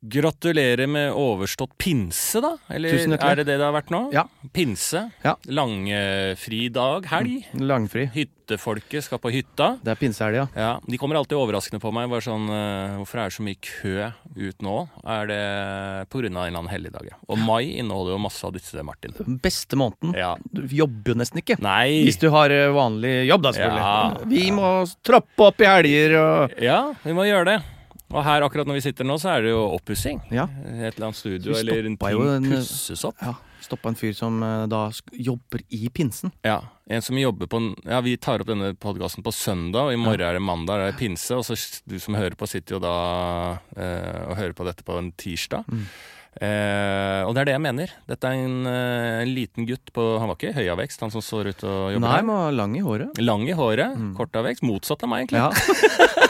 Gratulerer med overstått pinse, da. Eller er det det det har vært nå? Ja. Pinse. Ja. Langfridag, helg. Langfri. Hyttefolket skal på hytta. Det er pinsehelg, ja. Ja, De kommer alltid overraskende på meg. Bare sånn, uh, Hvorfor er det så mye kø ut nå? Er det pga. en eller annen helligdag? Ja. Og mai inneholder jo masse av disse, Martin. Beste måneden. Ja. Du jobber jo nesten ikke. Nei! Hvis du har eh, vanlig jobb, da, selvfølgelig. Ja. Vi må troppe opp i helger og Ja, vi må gjøre det. Og her akkurat når vi sitter nå, så er det jo oppussing. Ja. Et eller annet studio, eller en ting en- pusses opp. ja, stoppa en fyr som eh, da jobber i pinsen. Ja, en som jobber på Ja, vi tar opp denne podkasten på søndag, og i morgen er det mandag, det er pinse. Og så du som hører på, sitter jo da eh, og hører på dette på en tirsdag. Mm. Eh, og det er det jeg mener. Dette er en, eh, en liten gutt på Han var ikke høy av vekst, han som står ut og jobber Nei, her. Nei, men lang i håret. Lang i håret, Mm. kort av vekst. Motsatt av meg, egentlig. Ja.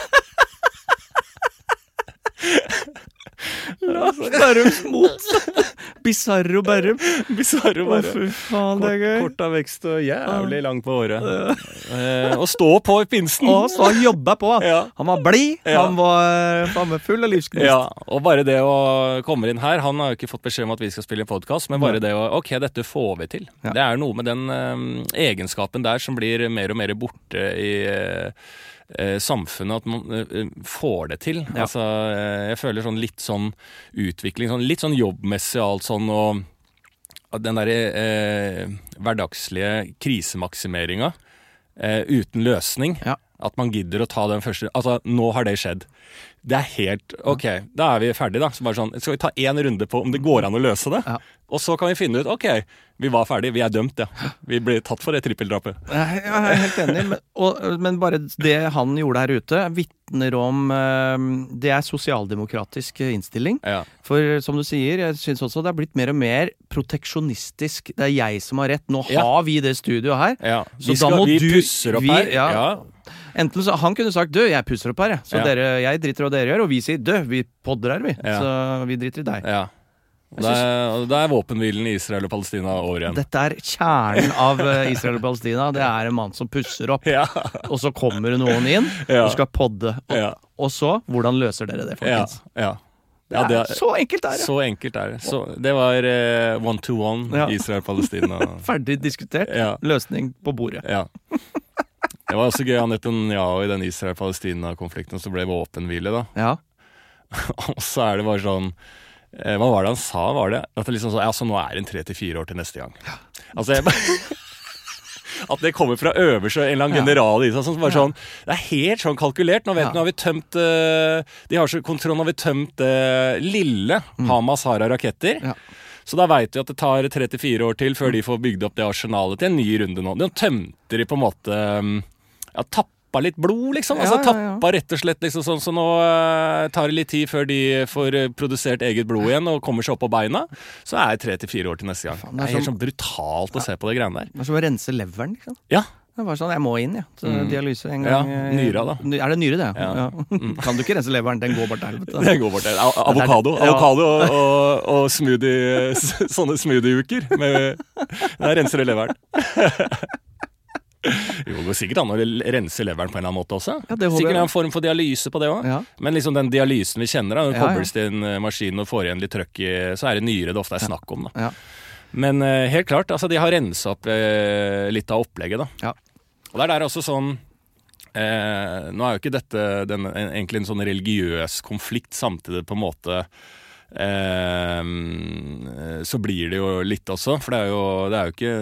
Bærums mot. Bizarro Bærum. Bisarro Å, bare. fy faen, det er gøy. kort av vekst og jævlig lang på håret. Eh, og stå på i pinsen! Å, så han jobba på. han. Ja. Han var blid, Ja. han var faen meg full av livsgnist. Ja, og bare det å komme inn her Han har jo ikke fått beskjed om at vi skal spille en podkast, men bare det å Ok, dette får vi til. Ja. Det er noe med den um, egenskapen der som blir mer og mer borte i eh, samfunnet, at man eh, får det til. Ja. Altså, eh, jeg føler sånn litt sånn utvikling, sånn, litt sånn jobbmessig og alt sånn, og og den derre eh, hverdagslige krisemaksimeringa eh, uten løsning. Ja. At man gidder å ta den første Altså, nå har det skjedd. Det er helt Ok, da er vi ferdige, da. Så bare sånn, skal vi ta én runde på om det går an å løse det? Ja. Og så kan vi finne ut Ok, vi var ferdige, vi er dømt, ja. Vi ble tatt for det trippeldrapet. Jeg er helt enig, men, og, men bare det han gjorde her ute, vitner om eh, Det er sosialdemokratisk innstilling. Ja. For som du sier, jeg syns også det er blitt mer og mer proteksjonistisk. Det er jeg som har rett. Nå har vi det studioet her. ja. Så Vi, da må vi du- pusser opp vi- her. ja. Enten så Han kunne sagt 'du, jeg pusser opp her', jeg. Så Ja. dere, jeg driter i hva dere gjør. Og vi sier 'du, vi podder her, vi'. Ja. Så vi driter i deg. ja. Da er, da er våpenhvilen i Israel og Palestina over igjen. Dette er kjernen av eh, Israel og Palestina. Det er en mann som pusser opp, Ja. og så kommer noen inn Ja. og skal podde. Og, Ja. og så, hvordan løser dere det, folkens? ja. Det Ja, er, det er- så enkelt er det. Så enkelt er det. Så det var eh, one to one. Israel-Palestina. Ferdig diskutert. Løsning på bordet. ja. Det var også gøy han Netanyahu i den Israel-Palestina-konflikten, så ble våpenhvile, da. Ja. Og så er det bare sånn eh, Hva var det han sa? Var det at det liksom så, ja, så nå er det en tre til fire år til neste gang? Altså, jeg bare At det kommer fra øverste en eller annen Ja. general i seg. Sånn, som bare sånn, det er helt sånn kalkulert. Nå vet Ja. nå har vi tømt uh, De har så kontroll, nå har vi tømt det lille Hamas har av raketter. Mm. Ja. Så da veit vi at det tar tre til fire år til før de får bygd opp det arsenalet til en ny runde nå. Nå tømte de på en måte um, Ja, tappa litt blod, liksom. Altså Ja, ja, ja. tappa rett og slett liksom sånn, så nå uh, tar det litt tid før de får eh, produsert eget blod igjen og kommer seg opp på beina. Så er det tre til fire år til neste gang. Faen, det det er er helt sånn brutalt å se på det greiene der. Det er som å rense leveren, liksom. Ja. Det var sånn, Jeg må inn. Ja. Mm. Dialyse en gang. Ja, nyra, da. Er det nyre, det? Ja. Mm. Kan du ikke rense leveren? Den går bare til helvete. Den går bort til. Avokado Ja. avokado og, og, og smoothie, sånne smoothie-uker. Der renser du leveren. Jo, det går sikkert an å rense leveren på en eller annen måte også. Ja, det sikkert en form for dialyse på det òg. Ja. Men liksom den dialysen vi kjenner, da, når det Ja, kobles til en eh, maskin og får igjen litt trøkk i, så er det nyre det ofte er snakk om. da. Ja. Men eh, helt klart, altså de har rensa opp eh, litt av opplegget, da. Ja. Og det er der også sånn eh, Nå er jo ikke dette den, egentlig en sånn religiøs konflikt, samtidig på en måte eh, så blir det jo litt også, for det er jo, det er jo ikke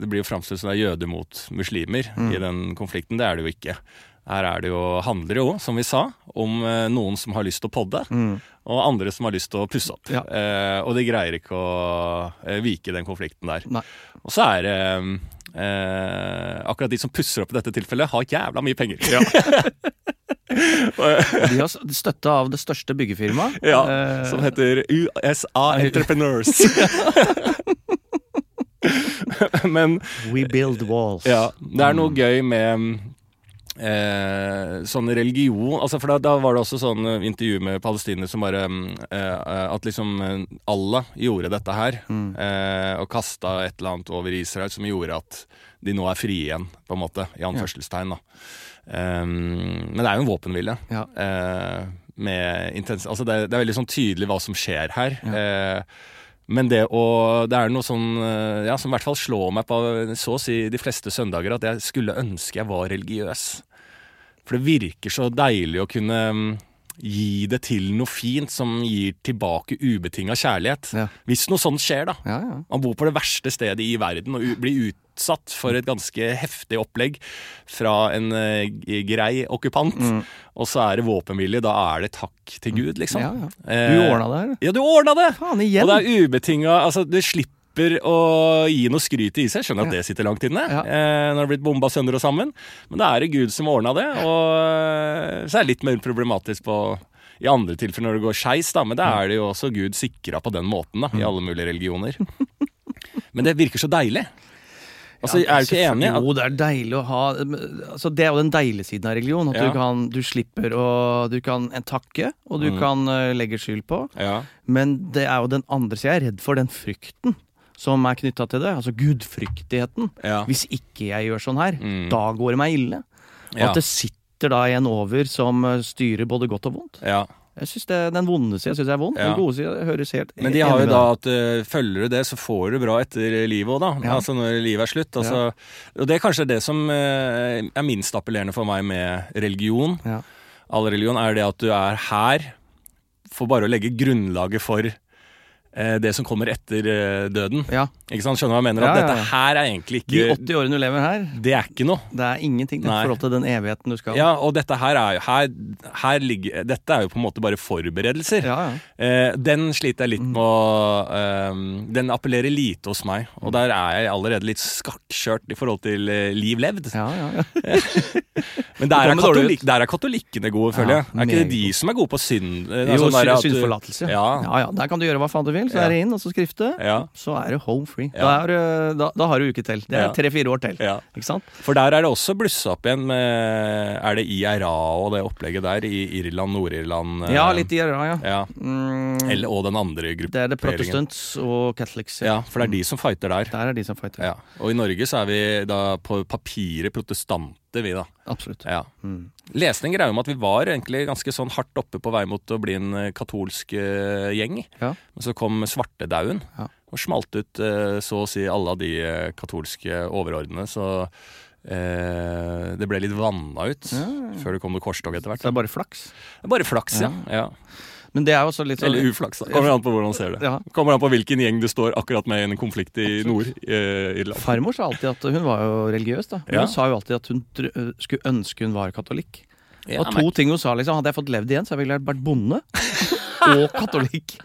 Det blir jo framstilt som det er jøder mot muslimer Mm. i den konflikten. Det er det jo ikke. Her er det jo, handler det jo, som vi sa, om eh, noen som har lyst til å podde, Mm. og andre som har lyst til å pusse opp. Ja. Eh, og de greier ikke å eh, vike den konflikten der. Nei. Og så er det eh, akkurat de som pusser opp i dette tilfellet, har jævla mye penger. De har støtte av det største byggefirmaet. Ja, Eh, som heter USA Entrepreneurs. Men We build walls. ja, det er noe gøy med eh, sånn religion altså For da, da var det også sånn eh, intervju med palestinere som bare eh, At liksom eh, Allah gjorde dette her, Mm. eh, og kasta et eller annet over Israel som gjorde at de nå er frie igjen, på en måte. I anførselstegn, da. Um, men det er jo en våpenhvile. Ja. Med intens... Altså det, er- det er veldig sånn tydelig hva som skjer her. Eh, men det å Det er noe sånn eh, ja, som i hvert fall slår meg på så å si de fleste søndager, at jeg skulle ønske jeg var religiøs. For det virker så deilig å kunne mm, gi det til noe fint som gir tilbake ubetinga kjærlighet. Ja. Hvis noe sånt skjer, da. Ja, ja. Man bor på det verste stedet i verden og blir blir utsatt for et ganske heftig opplegg fra en eh, grei okkupant. Og så er det våpenvilje. Da er det takk til Gud, liksom. Ja, ja. Eh, Du ordna det her. Ja, du ordna det! Faen, igjen. Og det er ubetinga Altså, du slipper å gi noe skryt i seg. Skjønner at Ja. det sitter langt inne Ja. eh, når det har blitt bomba sønder og sammen. Men det er det Gud som ordna det. Og eh, så er det litt mer problematisk på i andre tilfeller når det går skeis, da. Men det er det jo også Gud sikra på den måten, da. I alle mulige religioner. Men det virker så deilig. Altså, Ja, er du ikke enig? Jo, det er deilig å ha altså, Det er jo den deilige siden av religion. At Ja. du, kan, du slipper å Du kan en takke, og du Mm. kan uh, legge skyld på. Ja. Men det er jo den andre sida. Jeg er redd for den frykten som er knytta til det. Altså gudfryktigheten. Hvis ikke jeg gjør sånn her, Mm. da går det meg ille. Og at det sitter da en over som eh, styrer både godt og vondt. ja. Jeg synes det, Den vonde sida syns jeg er vond. Ja. Den gode sida høres helt Men de har jo da at uh, følger du det, så får du bra etter livet òg, da. Ja. Altså når livet er slutt. Altså, Og det er kanskje det som uh, er minst appellerende for meg med religion. Ja. All religion er det at du er her for bare å legge grunnlaget for det som kommer etter eh, døden. Ja. Ikke sant? Skjønner du hva jeg mener? At Ja, ja, dette her er egentlig ikke De 80 årene du lever her, Det er ikke noe. det er ingenting i forhold til den evigheten du skal Ja, og dette her er jo her, her ligger, Dette er jo på en måte bare forberedelser. Ja, ja. Eh, den sliter jeg litt med å ehm, Den appellerer lite hos meg. Og der er jeg allerede litt skartkjørt i forhold til eh, liv levd. ja, ja, ja. Men der er, katolik, der er katolikkene gode, føler jeg. Er ikke det de som er gode på synd? Eh, Jo, sånn syndforlatelse. Ja. ja, ja. Der kan du gjøre hva faen du vil. Så Ja. er det inn, og så skrifte. Ja. Så er det home free. Da, er, da, da har du uke til. Det er tre-fire år til. Ikke sant? For der er det også blussa opp igjen med Er det IRA og det opplegget der i Irland, Nord-Irland? eh, Ja, litt IRA, ja. Ja. Mm, Eller, og den andre det er det protestants og catholics. Ja, for det er de som fighter der. Der er de som fighter. Ja. Og i Norge så er vi da på papiret protestanter, vi da. Absolutt. Ja. Mm. Leste en greie om at vi var egentlig ganske sånn hardt oppe på vei mot å bli en eh, katolsk uh, gjeng. Ja. Men så kom svartedauden Ja. og smalt ut uh, så å si alle av de uh, katolske overordnene. Så det ble litt vanna ut før det kom noe korstog etter hvert. Så det er bare flaks. Bare flaks, ja. ja. Men det er jo også litt sånn Eller uflaks. da. Kommer an på hvordan man ser det. Ja. Kommer an på hvilken gjeng du står akkurat med i en konflikt i Nord-Irland. Farmor sa alltid at hun var jo religiøs, da. Men Ja. Hun sa jo alltid at hun skulle ønske hun var katolikk. Ja, og to ting hun sa, liksom. Hadde jeg fått levd igjen, så ville jeg vært bonde og katolikk.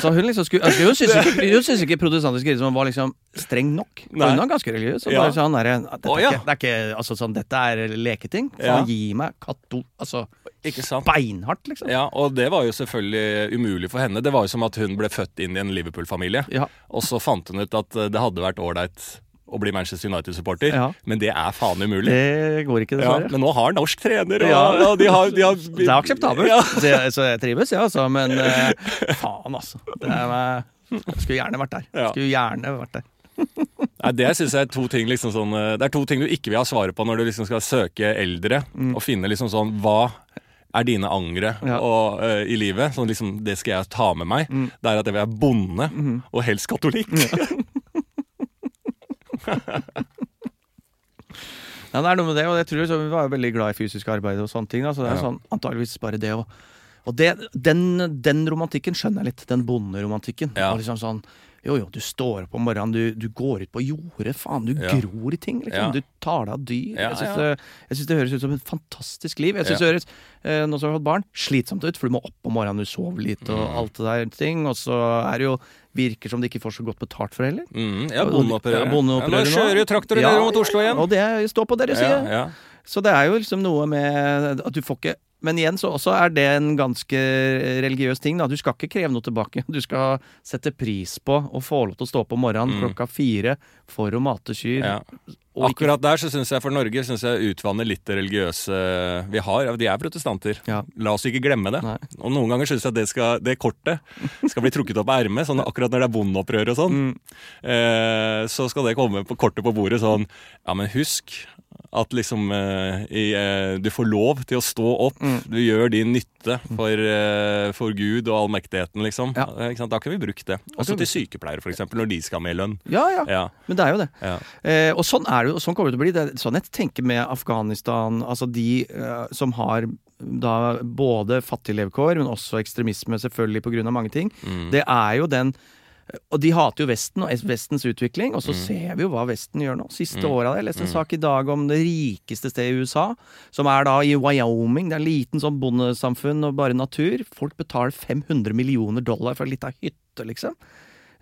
Så hun liksom skulle altså, Hun syntes ikke, hun syntes ikke protestantisk kristendom var liksom streng nok. Hun var ganske religiøs. Og Ja. bare sånn derre dette, er ja. det er ikke altså, sånn, dette er leketing. Ja. gi meg katol... Altså Ikke sant? beinhardt, liksom. Ja, og det var jo selvfølgelig umulig for henne. Det var jo som at hun ble født inn i en Liverpool-familie. Ja. Og så fant hun ut at det hadde vært ålreit å bli Manchester United-supporter, Ja. men det er faen umulig. Det går ikke, ja, men nå har norsk trener, og Ja. ja, de har, de har det er akseptabelt. Ja. Det, så jeg trives, ja, altså. Men eh, faen, altså. Det er, jeg skulle gjerne vært der. Skulle gjerne vært der. Nei, det synes jeg er to ting liksom sånn eh, Det er to ting du ikke vil ha svaret på når du liksom skal søke eldre, og finne liksom sånn Hva er dine angre Mm. Ja. og, uh, i livet? Sånn liksom, Det skal jeg ta med meg. Mm. Det er at jeg vil være bonde, Mm-hmm. og helst katolikk. Ja, det er noe med det, og jeg tror så, vi var jo veldig glad i fysisk arbeid og sånne ting. Da, så det er Ja. sånn, antageligvis bare det å Og det, den, den romantikken skjønner jeg litt. Den bonderomantikken. Ja. Liksom sånn Jo, jo, du står opp om morgenen, du, du går ut på jordet, faen, du Ja. gror i ting, liksom. Ja. Du tar deg av dyr. Ja, jeg syns ja. det, synes det høres ut som et fantastisk liv. Jeg syns Ja. det høres, eh, nå som jeg har fått barn, slitsomt ut, for du må opp om morgenen, du sover lite og Mm. alt det der ting. Og så er det jo Virker som de ikke får så godt betalt for heller. Mm, ja, bondeopprøret. ja, bondeopprøret nå nå. kjører jo traktorer Ja, mot Oslo igjen. Og det står på deres side. Ja, ja. Så det er jo liksom noe med at du får ikke Men igjen så også er det en ganske religiøs ting. da Du skal ikke kreve noe tilbake. Du skal sette pris på å få lov til å stå opp om morgenen Mm. klokka fire for å mate kyr. Ja. Akkurat der så syns jeg for Norge synes jeg utvanner litt det religiøse vi har. De er protestanter. Ja. La oss ikke glemme det. Nei. Og noen ganger syns jeg at det, skal, det kortet skal bli trukket opp av ermet. Sånn akkurat når det er bondeopprør og sånn, Mm. eh, så skal det komme på kortet på bordet sånn Ja, men husk at liksom eh, i, eh, du får lov til å stå opp. Mm. Du gjør din nytte for, eh, for Gud og allmektigheten, liksom. Ja. Eh? Da kan vi bruke det. Også til sykepleiere, eksempel, når de skal ha mer lønn. ja, ja, Ja, men det er jo det. ja. Eh, og sånn er det jo, sånn kommer det til å bli. Det er sånn jeg tenker med Afghanistan, altså de eh, som har da både fattiglevekår, men også ekstremisme, selvfølgelig av mange ting. Mm. Det er jo den og de hater jo Vesten og Vestens utvikling, og så Mm. ser vi jo hva Vesten gjør nå. Siste året Jeg leste en sak i dag om det rikeste stedet i USA, som er da i Wyoming. Det er en liten sånn bondesamfunn og bare natur. Folk betaler 500 millioner dollar for ei lita hytte, liksom.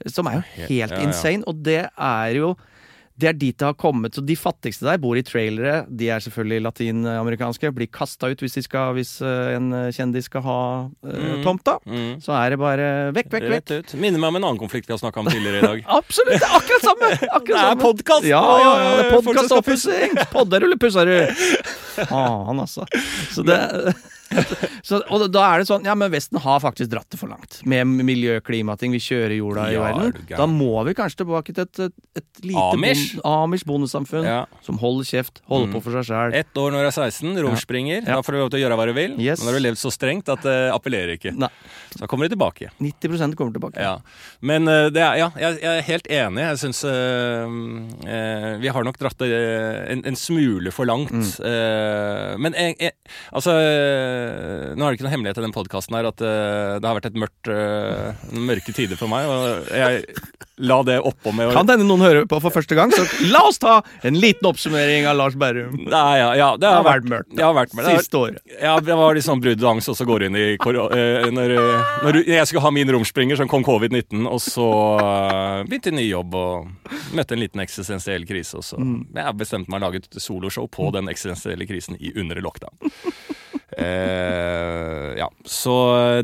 Som er jo helt Ja, ja. insane. Og det er jo det er dit det har kommet. Så de fattigste der bor i trailere. De er selvfølgelig latinamerikanske. Blir kasta ut hvis, de skal, hvis eh, en kjendis skal ha uh, Mm. tomta. Mm. Så er det bare vekk, vekk, vekk. Rett ut. Minner meg om en annen konflikt vi har snakka om tidligere i dag. Absolutt! Det er akkurat samme! Akkurat Det er podkast! Ja, ja, ja, det er Folk og pussing! podkastoppussing! Podder eller pusser du? Faen, altså. Så det så, Og da er det sånn Ja, men Vesten har faktisk dratt det for langt. Med miljø- klimating. Vi kjører jorda i Ja, er verden. Da må vi kanskje tilbake til et, et, et lite Amish? Bon, Amish bondesamfunn Ja. som holder kjeft, holder Mm. på for seg sjæl. Ett år når du er 16, romspringer. Ja. Da får du lov til å gjøre hva du vil. Yes. Men da har du levd så strengt at det appellerer ikke. Nei, Så da kommer de tilbake. 90% kommer tilbake. Ja. Men uh, det er, ja, jeg, jeg er helt enig. Jeg syns vi har nok dratt det eh, en, en smule for langt. Mm. Eh, men altså eh, Nå er det ikke noe hemmelighet i den podkasten her at eh, det har vært et mørkt, eh, mørke tider for meg. Og jeg la det oppå med å Kan denne noen høre på for første gang, så la oss ta en liten oppsummering av Lars Berrum. Nei, ja, ja, det Det har har vært mørkt. Det har vært mørkt. Siste året. Ja, det var litt sånn brudd og angst også går inn i eh, når, eh, når jeg skulle ha min romspringer, som kom covid-19, og så eh, begynte en ny jobb og møtte en liten eksistensiell krise. Og så jeg bestemte meg å lage et soloshow på den eksistensielle krisen i under lockdown. Eh, ja, så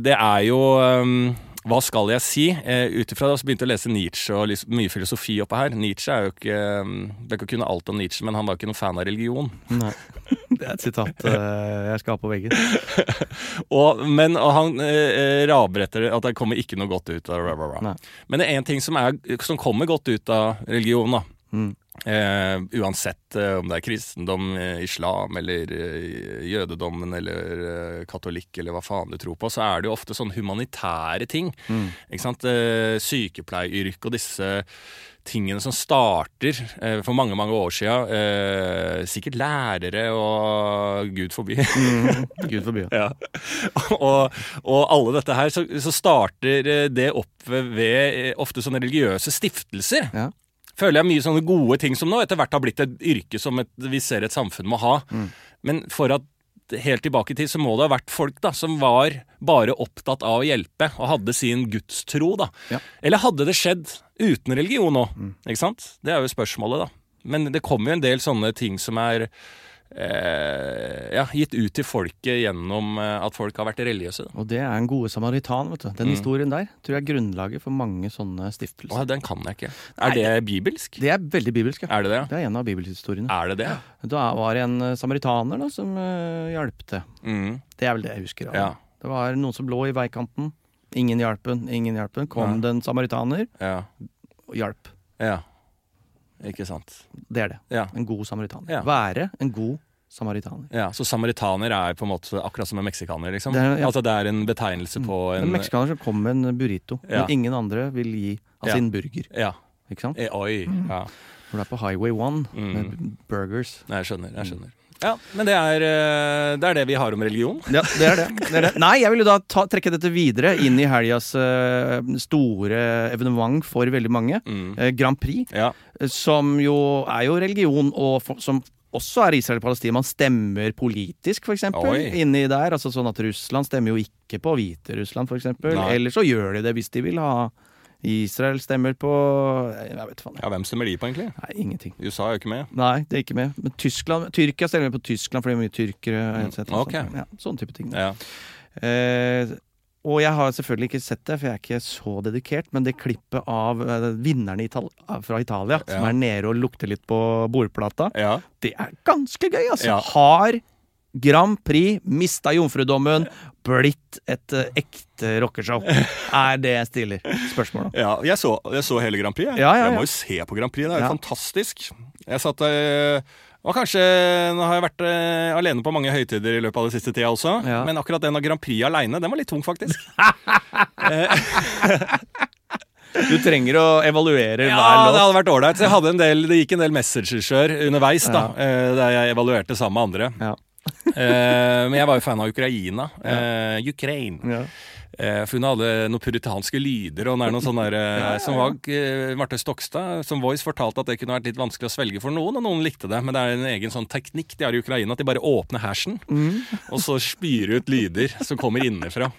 det er jo eh, hva skal jeg si? Eh, Ut ifra det så begynte jeg å lese Nietzsche og liksom mye filosofi oppe her. Nietzsche er jo ikke Det kan kunne alt om Nietzsche, men han var ikke noen fan av religion. Nei. Det er et sitat eh, jeg skal ha på veggen. Og, men og han eh, raber etter at det kommer ikke noe godt ut av. Nei. Men det er én ting som, er, som kommer godt ut av religion, da. Mm. Eh, uansett eh, om det er kristendom, eh, islam eller eh, jødedommen eller eh, katolikk eller hva faen du tror på, så er det jo ofte sånne humanitære ting. Mm. Ikke sant? Eh, sykepleieryrket og disse tingene som starter for mange, mange år. Eh, sikkert lærere og gud forbi. Mm. Gud forby. Ja. og, og alle dette her, så, så starter det opp ved, ofte sånne religiøse stiftelser. Ja. Føler jeg mye sånne gode ting som nå etter hvert har blitt et yrke som et, vi ser et samfunn må ha. Mm. Men for at helt tilbake i tid så må det ha vært folk da som var bare opptatt av å hjelpe og hadde sin gudstro. da. Ja. Eller hadde det skjedd uten religion òg? Mm. Ikke sant? Det er jo spørsmålet, da. Men det kommer jo en del sånne ting som er eh, ja, gitt ut til folket gjennom eh, at folk har vært religiøse. Da. Og det er en gode samaritan, vet du. Den Mm. historien der tror jeg er grunnlaget for mange sånne stiftelser. Å, den kan jeg ikke. Er det bibelsk? Det er veldig bibelsk, ja. Er det det? Det er en av bibelhistoriene. Er det det? Da var det en eh, samaritaner da, som uh, hjalp til. Mm. Det er vel det jeg husker. Ja. Det var noen som lå i veikanten. Ingen hjalp den, ingen hjalp den. Kom Ja. det en samaritaner Ja. hjalp. ja. Ikke sant. Det er det. Ja. En god samaritaner. Være en god samaritaner. ja. Så samaritaner er på en måte akkurat som en meksikaner, liksom? Det er- ja. Altså det er en betegnelse på En en meksikaner som kom med en burrito, Ja. men ingen andre vil gi av altså sin burger. Ja. Ikke sant? E Oi. Ja. Når du er på Highway 1 Mm. med burgers. Nei, jeg skjønner. Jeg skjønner. Ja, men det er, eh, det er det vi har om religion. Ja, det er det. det, er det. Nei, jeg vil jo da ta, trekke dette videre inn i helgas uh, store evenement for veldig mange. Mm. Uh, Grand Prix, Ja. som jo er jo religion, og for, som også er Israel-Palestina. Man stemmer politisk, eksempel, inni der. Altså sånn at Russland stemmer jo ikke på Hviterussland, eksempel. Eller så gjør de det hvis de vil ha Israel stemmer på Jeg vet faen. ja, hvem stemmer de på, egentlig? Nei, ingenting. USA er jo ikke med. Nei, det er ikke med. Men Tyskland, Tyrkia stemmer på Tyskland, for det er mye tyrkere. Mm, okay. ok. Ja, sånne type ting. Ja. Eh, og jeg har selvfølgelig ikke sett det, for jeg er ikke så dedikert, men det klippet av vinneren vinnerne Ital fra Italia, Ja. som er nede og lukter litt på bordplata, Ja. det er ganske gøy, altså. Ja. Har Grand Prix mista jomfrudommen, blitt et uh, ekte rockeshow? Er det jeg stiller Spørsmål, om. Ja, jeg så, jeg så hele Grand Prix. Jeg, Ja, ja, jeg må jo se på Grand Prix. Det er jo Ja. fantastisk. Jeg satt eh, og kanskje, Nå har jeg vært uh, alene på mange høytider i løpet av det siste tida også, Ja. men akkurat den av Grand Prix aleine, den var litt tung, faktisk. Du trenger å evaluere Ja, hver det hadde vært ålreit. Så jeg hadde en del, det gikk en del messager underveis, da, eh, der jeg evaluerte sammen med andre. Ja. Eh, men jeg var jo fan av Ukraina. Eh, Ukraine. Eh, for hun hadde noen puritanske lyder, og det er noe sånn der eh, Som var eh, Marte Stokstad som voice fortalte at det kunne vært litt vanskelig å svelge for noen, og noen likte det. Men det er en egen sånn teknikk de har i Ukraina, at de bare åpner hersen, Mm. og så spyr ut lyder som kommer innenfra.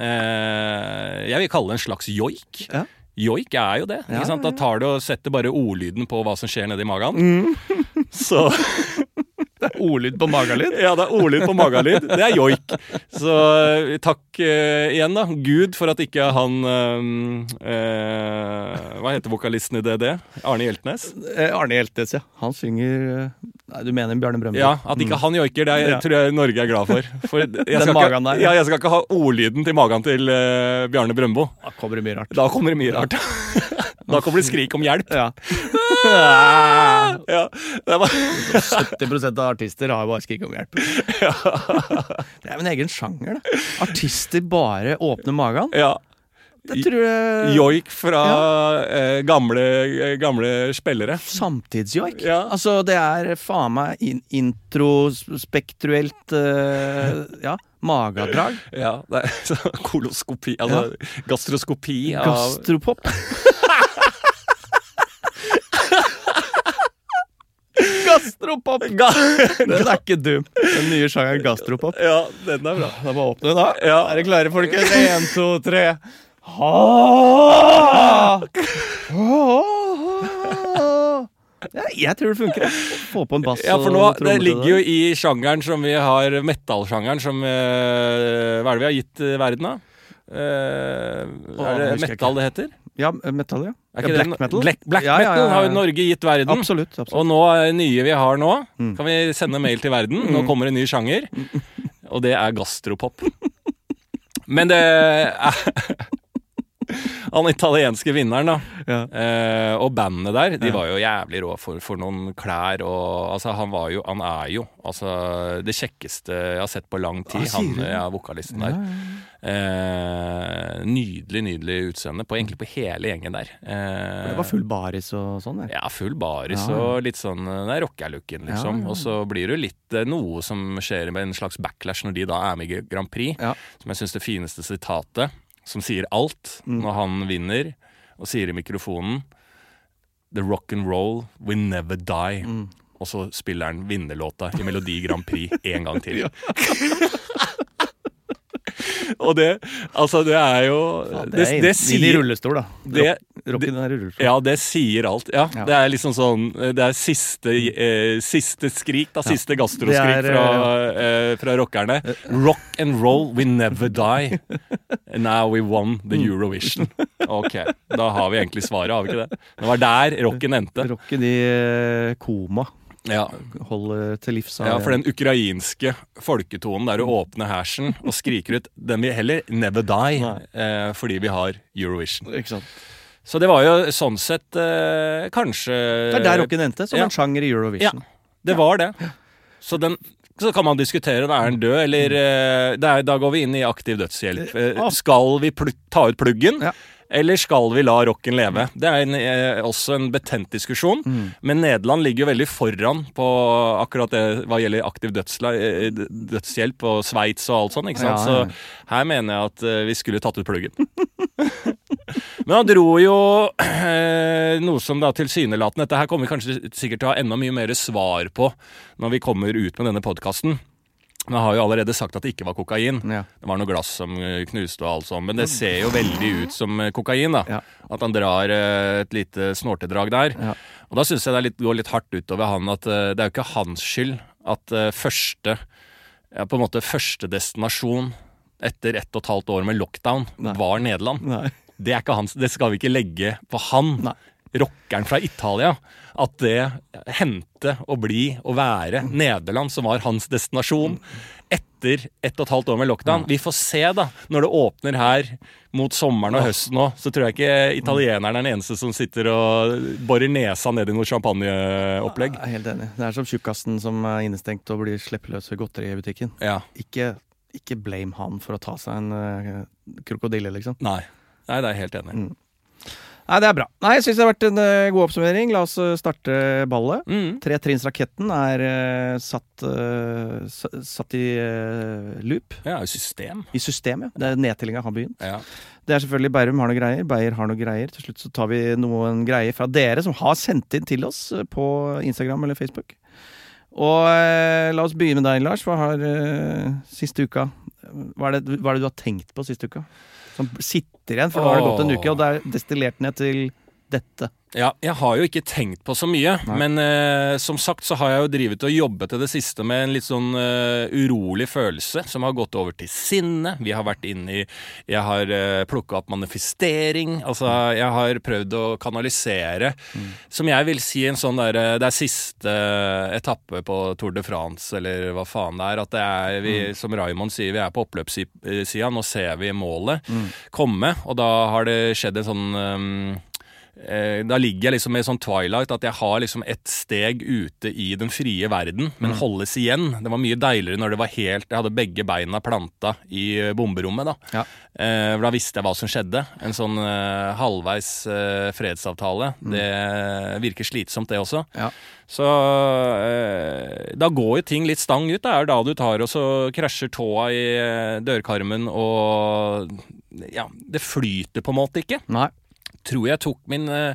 Eh, jeg vil kalle det en slags joik. Ja. Joik er jo det. Ja, ja, Da tar du og setter bare ordlyden på hva som skjer nedi magen. Mm. Så Ordlyd på magalyd. ja, det er ordlyd på magalyd. Det er joik. Så eh, takk uh, igjen, da. Gud for at ikke han uh, Hva heter vokalisten i DD? Arne Hjeltnes? Arne Hjeltnes, ja. Han synger Nei, du mener Bjarne Brøndbo? Ja, At ikke han joiker, det er, Ja. tror jeg Norge er glad for. For jeg Den skal, ikke, der, ja. jeg skal ikke ha ordlyden til magen til uh, Bjarne Brøndbo. Da kommer det mye rart. Da kommer det mye rart. Da kommer det skrik om hjelp. Ja. Ja, det var 70% av artister har bare skrik om hjelp. Det er min egen sjanger, da. Artister bare åpner magen. ja. Det tror jeg Joik fra eh, gamle, gamle spillere. Samtidsjoik. Ja. Altså, det er faen meg in introspektruelt uh, Ja, magadrag. Ja, det er koloskopi Altså gastroskopi av Gastropop. Gastropop! Den er ikke dum. Den nye sjangeren gastropop. Ja, den er bra. Da bare åpne den, da. Ja. Er dere klare, folkens? Én, to, tre. Ha! Ja, jeg tror det funker. Få på en bass Ja, for og nå, tromme Det ligger jo i sjangeren som vi har Metallsjangeren som eh, Hva er det vi har gitt eh, verden, da? Eh, er det metal det heter? Ja, metal, ja. Ja black metal. Black, black Ja, ja, ja, metal har jo. Norge gitt verden. Absolutt. absolutt. Og nå er nye vi har nå, Mm. kan vi sende mail til verden. Nå kommer en ny sjanger, og det er gastropop. Men det er Han italienske vinneren, da. Ja. Eh, og bandet der, de var jo jævlig rå for, for noen klær og Altså, han var jo Han er jo altså det kjekkeste jeg har sett på lang tid, Ah, han ja, vokalisten der. Eh, nydelig, nydelig utseende på egentlig på hele gjengen der. Eh, Det var full baris og sånn, der ja, full baris Ja, og litt sånn eh, Det er rockerlooken, liksom. Ja. Og så blir det jo litt eh, noe som skjer med en slags backlash når de da er med i Grand Prix. Som jeg syns det fineste sitatet, som sier alt, Mm. når han vinner og sier i mikrofonen The rock and roll will never die. Mm. Og så spiller han vinnerlåta i Melodi Grand Prix en gang til. og det Altså, det er jo Ja, det, det, inn- inn i rullestol, da. det, Rocken er i rullestol. ja, det sier alt. Ja, Ja. Det er liksom sånn Det er siste, eh, siste skrik, da. Siste gastroskrik fra, eh, fra rockerne. Rock and roll, we never die. Now we won the Mm. Eurovision. Ok, da har vi egentlig svaret, har vi ikke det? Det var der rocken endte. Rocken i eh, koma. Ja, Holder til livs. ja for den ukrainske folketonen der du åpner hersen og skriker ut 'den vil heller never die', eh, fordi vi har Eurovision. Ikke sant? Så det var jo sånn sett eh, kanskje Det er der rocken endte, som ja. en sjanger i Eurovision. Ja, Det var det. Så, den, så kan man diskutere er den død, eller eh, det er, Da går vi inn i aktiv dødshjelp. Eh. Skal vi ta ut pluggen, Ja. Eller skal vi la rocken leve? Det er en, eh, også en betent diskusjon. Mm. Men Nederland ligger jo veldig foran på akkurat det hva gjelder aktiv eh, dødshjelp og Sveits og alt sånt. ikke sant? Ja, ja. Så her mener jeg at eh, vi skulle tatt ut pluggen. Men han dro jo eh, noe som da tilsynelatende Dette her kommer vi kanskje sikkert til å ha enda mye mer svar på når vi kommer ut med denne podkasten. Men jeg har jo allerede sagt at det ikke var kokain. Ja. Det var noe glass som eh, knuste og alt sånt. Men det ser jo veldig ut som eh, kokain, da. Ja. At han drar eh, et lite snortedrag der. Ja. Og da syns jeg det er litt, går litt hardt utover han at det er jo ikke hans skyld at første ja, på en måte første destinasjon etter ett og et halvt år med lockdown, Nei. var Nederland. Nei. Det, er ikke hans, det skal vi ikke legge på han, Nei. Rockeren fra Italia. At det hendte å bli og være Nederland som var hans destinasjon etter ett og et halvt år med lockdown. Vi får se, da. Når det åpner her mot sommeren og høsten nå, så tror jeg ikke italieneren er den eneste som sitter og borer nesa ned i noe champagneopplegg. Er helt enig. Det er som tjukkasen som er innestengt og blir sleppeløs ved godteri i butikken. Ja. Ikke, ikke blame han for å ta seg en eh, krokodille, liksom. Nei. Nei, det er jeg helt enig i. Mm. Nei, det er bra. Nei, Jeg syns det har vært en uh, god oppsummering. La oss eh, starte ballet. Mm. Tretrinnsraketten er uh, satt, satt i loop. Ja, i system. I system, ja. Det er Nedtellinga har begynt. Ja. Det er selvfølgelig Bærum har noe greier. Beyer har noe greier. Til slutt så tar vi noen greier fra dere som har sendt inn til oss på Instagram eller Facebook. Og la oss begynne med deg, Lars. Hva har siste uka hva er, det, hva er det du har tenkt på siste uka? Som sitter igjen, for nå har det gått en uke, og det er destillert ned til dette. Ja, jeg har jo ikke tenkt på så mye, Nei. men eh, som sagt så har jeg jo drivet og jobbet til det siste med en litt sånn eh, urolig følelse som har gått over til sinne. Vi har vært inne i Jeg har uh, plukka opp manifestering. Altså, jeg har prøvd å kanalisere, som jeg vil si en sånn derre Det er siste etappe på Tour de France, eller hva faen det er. At det er vi, som Raymond sier, vi er på oppløpssida. Nå ser vi målet komme, og da har det skjedd en sånn um, Eh, da ligger jeg liksom med sånn twilight, at jeg har liksom et steg ute i den frie verden, men holdes igjen. Det var mye deiligere når det var helt Jeg hadde begge beina planta i eh, bomberommet, da. Ja. Eh, da visste jeg hva som skjedde. En sånn eh, halvveis eh, fredsavtale. Det virker slitsomt, det også. Ja. Så eh, da går jo ting litt stang ut. Det er da du tar og så krasjer tåa i eh, dørkarmen og Ja, det flyter på en måte ikke Nei. Tror jeg tok min eh,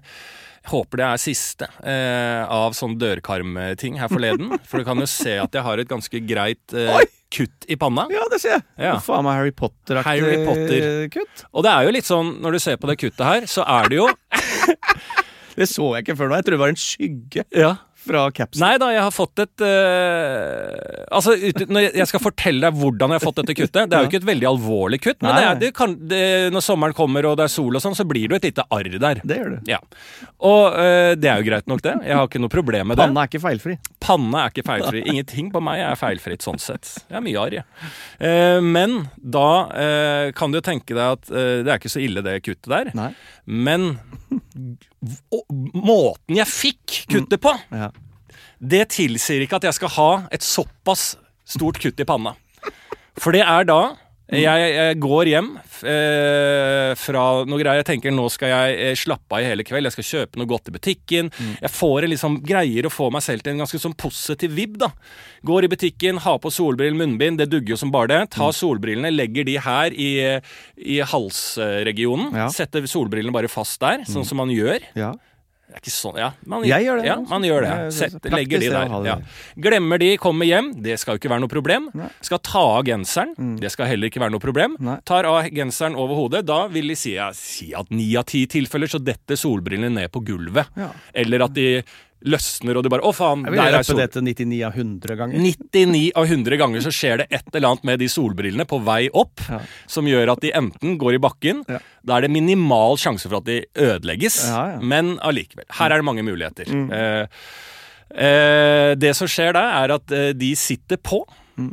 Håper det er siste eh, av sånn dørkarmting her forleden. For du kan jo se at jeg har et ganske greit eh, kutt i panna. Ja, det ser jeg. Ja. Faen meg Harry Potter-aktig Harry Potter. kutt. Og det er jo litt sånn, når du ser på det kuttet her, så er det jo Det så jeg ikke før nå. Jeg tror det var en skygge Ja. Fra capsen. Nei da, jeg har fått et uh, Altså, ut, når jeg- skal fortelle deg hvordan jeg har fått dette kuttet Det er jo ikke et veldig alvorlig kutt, men det er, det kan, det, når sommeren kommer og det er sol og sånn, så blir det jo et lite arr der. Det gjør du. Ja. Og uh, det er jo greit nok, det. Jeg har ikke noe problem med det. Panna er ikke feilfri. Panna er ikke feilfri. Ingenting på meg er feilfritt sånn sett. Jeg er mye arr, jeg. Uh, men da eh, kan du jo tenke deg at det er ikke så ille, det kuttet der. Nei. Men måten jeg fikk kuttet på, Ja. det tilsier ikke at jeg skal ha et såpass stort kutt i panna. For det er da jeg, jeg går hjem eh, fra noe greier. Jeg tenker nå skal jeg eh, slappe av i hele kveld. Jeg skal kjøpe noe godt i butikken. Jeg får en liksom greier å få meg selv til en ganske sånn positiv vib. da. Går i butikken, har på solbriller, munnbind. Det dugger jo som bare det. Tar solbrillene, legger de her i, i halsregionen. Ja. Setter solbrillene bare fast der, sånn som man gjør. ja. Det er ikke sånn, ja. Man, Jeg gjør det, Ja, man gjør det. Sett, legger de der. Ja. Glemmer de, kommer hjem. Det skal jo ikke være noe problem. Nei. Skal ta av genseren. Det skal heller ikke være noe problem. Nei. Tar av genseren over hodet. Da vil de si, ja, si at ni av ti tilfeller så detter solbrillene ned på gulvet. Ja. Eller at de løsner, og du bare Å, faen, Jeg vil der er sol... det til 99 av 100 ganger. 99 av 100 ganger så skjer det et eller annet med de solbrillene på vei opp Ja. som gjør at de enten går i bakken Ja. Da er det minimal sjanse for at de ødelegges, Ja, men allikevel. Her er det mange muligheter. Eh, eh, det som skjer da, er at eh, de sitter på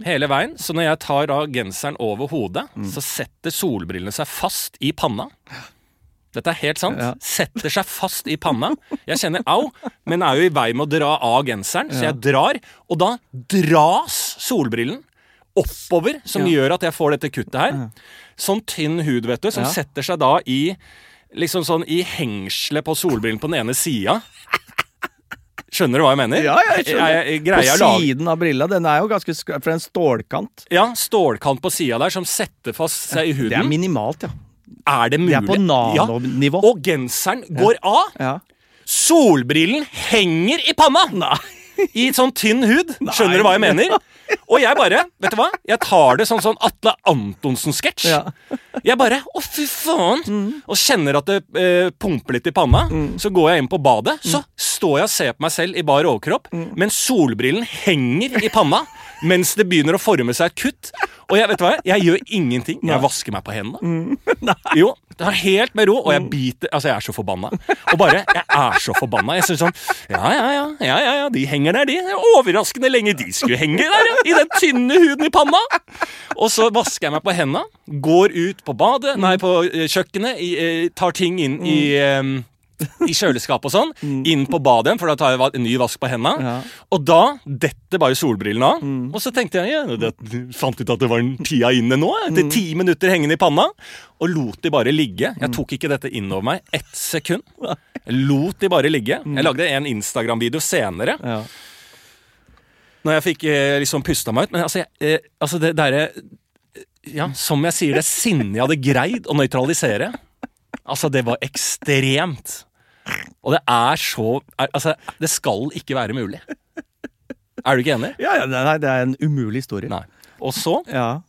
hele veien. Så når jeg tar av genseren over hodet, så setter solbrillene seg fast i panna. Dette er helt sant. Ja. Setter seg fast i panna. Jeg kjenner au, men er jo i vei med å dra av genseren, så jeg drar. Og da dras solbrillen oppover, som Ja. gjør at jeg får dette kuttet her. Sånn tynn hud, vet du, som Ja. setter seg da i Liksom sånn i hengselet på solbrillen på den ene sida. Skjønner du hva jeg mener? Ja, jeg skjønner. Jeg, jeg, På siden av brilla. Den er jo ganske sk For en stålkant. Ja, stålkant på sida der som setter fast seg i huden. Det er minimalt, ja. Er det Det er på Ja. nanonivå. Og genseren går av. Ja. Solbrillen henger i panna! Nei. I sånn tynn hud. Skjønner du hva jeg mener? Og jeg bare, vet du hva? Jeg tar det sånn sånn Atle Antonsen-sketsj. Ja. Jeg bare Å, fy faen! Og kjenner at det eh, pumper litt i panna. Så går jeg inn på badet. Så står jeg og ser på meg selv i bar overkropp, men solbrillen henger i panna mens det begynner å forme seg et kutt. Og jeg vet hva, jeg gjør ingenting. Jeg vasker meg på hendene. Jo, det er helt med ro, og jeg biter Altså, jeg er så forbanna. Og bare Jeg er så forbanna. Jeg synes sånn Ja, ja, ja, ja, ja, ja de henger der, de. Er Overraskende lenge de skulle henge der, ja. I den tynne huden i panna. Og så vasker jeg meg på hendene, går ut på badet, nei, på eh, kjøkkenet, i, eh, tar ting inn i eh, i kjøleskapet og sånn, inn på badet igjen, for da tar jeg en ny vask på hendene. Ja. Og da detter bare solbrillene av. Og så tenkte jeg, ja, det, fant ut at det var en tida inne nå, etter ti minutter hengende i panna, og lot de bare ligge. Jeg tok ikke dette inn over meg ett sekund. Lot de bare ligge. Jeg lagde en Instagram-video senere, Ja. når jeg fikk eh, liksom pusta meg ut. Men altså, jeg, eh, altså det derre Ja, som jeg sier, det sinnet jeg hadde greid å nøytralisere. Altså, det var ekstremt. Og det er så Altså, det skal ikke være mulig. Er du ikke enig? Ja, ja, nei, det er en umulig historie. Nei. Og så, Ja.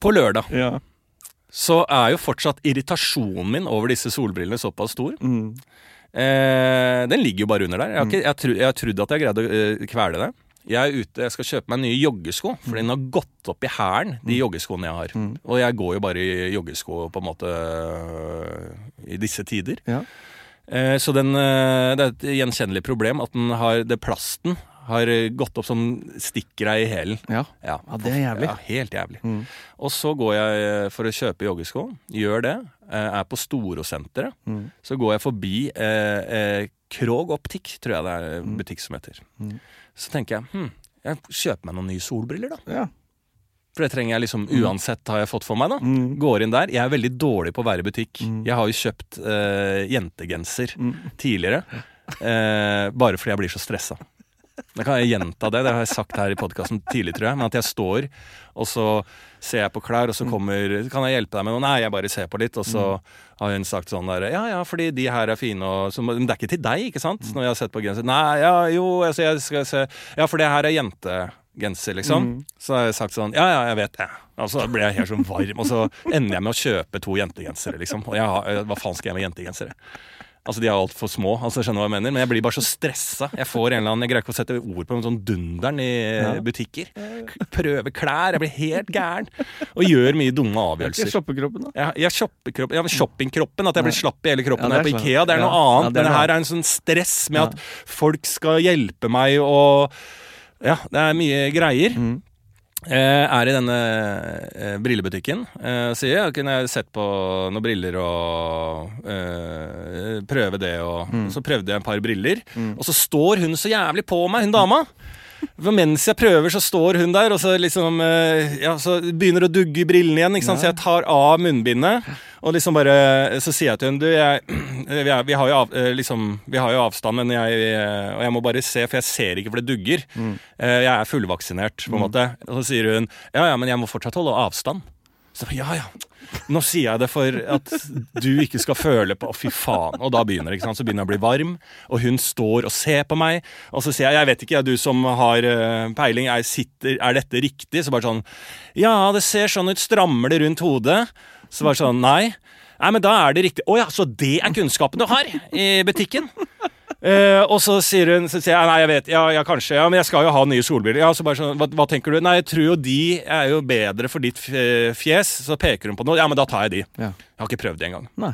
på lørdag, ja. så er jo fortsatt irritasjonen min over disse solbrillene såpass stor. Mm. Eh, den ligger jo bare under der. Jeg har, ikke, jeg, tro, jeg har trodd at jeg greide å eh, kvele det. Jeg er ute, jeg skal kjøpe meg nye joggesko, for den har gått opp i hælen, de joggeskoene jeg har. Og jeg går jo bare i joggesko på en måte øh, i disse tider. Ja. Eh, så den, eh, det er et gjenkjennelig problem at den har, det plasten har gått opp som deg i hælen. Ja. Ja, Ja, det er jævlig. Ja, helt jævlig. Mm. Og så går jeg eh, for å kjøpe joggesko. Gjør det. Er på Storosenteret. Mm. Så går jeg forbi eh, eh, Krog Optikk, tror jeg det er en Mm. butikk som heter. Mm. Så tenker jeg hm, jeg kjøper meg noen nye solbriller, da. Ja. For det trenger jeg liksom uansett, har jeg fått for meg. da Mm. Går inn der. Jeg er veldig dårlig på å være i butikk. Mm. Jeg har jo kjøpt eh, jentegenser Mm. tidligere. Eh, bare fordi jeg blir så stressa. Da kan jeg gjenta det, det har jeg sagt her i podkasten tidlig, tror jeg. Men at jeg står, og så ser jeg på klær, og så kommer Kan jeg hjelpe deg med noe? Nei, jeg bare ser på litt, og så har hun sagt sånn der Ja, ja, fordi de her er fine, og så, Men det er ikke til deg, ikke sant? Når jeg har sett på genser. Nei, ja, jo, altså, jeg skal se Ja, for det her er jentegenser, liksom. Så har jeg sagt sånn Ja, ja, jeg vet det. Og så blir jeg helt sånn varm, og så ender jeg med å kjøpe to jentegensere, liksom. Og jeg har, hva faen skal jeg med jentegensere? Altså, De er altfor små, altså skjønner hva jeg mener, men jeg blir bare så stressa. Jeg får en eller annen, jeg greier ikke å sette ord på en sånn dunderen i ja. butikker. Prøver klær, jeg blir helt gæren. Og gjør mye dumme Ikke avgjørelser. shoppekroppen, da. Shoppekropp, ja, men shoppingkroppen, at jeg blir slapp i hele kroppen Ja, når jeg er på Ikea, det er noe Ja, ja, annet. det er Men det her er en sånn stress med at folk skal hjelpe meg og Ja, det er mye greier. Mm. Eh, er i denne eh, brillebutikken. Eh, sier jeg kunne jeg sett på noen briller og eh, prøve det. Og, Mm. og så prøvde jeg et par briller, og så står hun så jævlig på meg, hun dama. For mens jeg prøver, så står hun der, og så liksom eh, Ja, så begynner å dugge i brillene igjen. Ikke sant? Så jeg tar av munnbindet, og liksom bare Så sier jeg til henne Du, jeg, vi, er, vi, har jo av, eh, liksom, vi har jo avstand, men jeg eh, Og jeg må bare se, for jeg ser ikke, for det dugger. Mm. Jeg er fullvaksinert, på en måte. Og så sier hun Ja, ja, men jeg må fortsatt holde avstand. Så ja, ja. Nå sier jeg det for at du ikke skal føle på fy faen. Og da begynner det. Så begynner jeg å bli varm, og hun står og ser på meg. Og så sier jeg Jeg vet ikke, du som har eh, peiling, er, sitter, er dette riktig? Så bare sånn Ja, det ser sånn ut. Strammer det rundt hodet? Så bare sånn Nei. Nei, men da er det riktig. Å ja, så det er kunnskapen du har i butikken? Eh, og så sier hun så sier jeg, Nei, jeg vet, ja, ja, kanskje, ja, men jeg skal jo ha nye solbriller. Ja, så bare sånn, hva, hva tenker du? Nei, jeg tror jo de er jo bedre for ditt fjes. Så peker hun på noe. Ja, men da tar jeg de. Ja. Jeg har ikke prøvd det engang. Nei.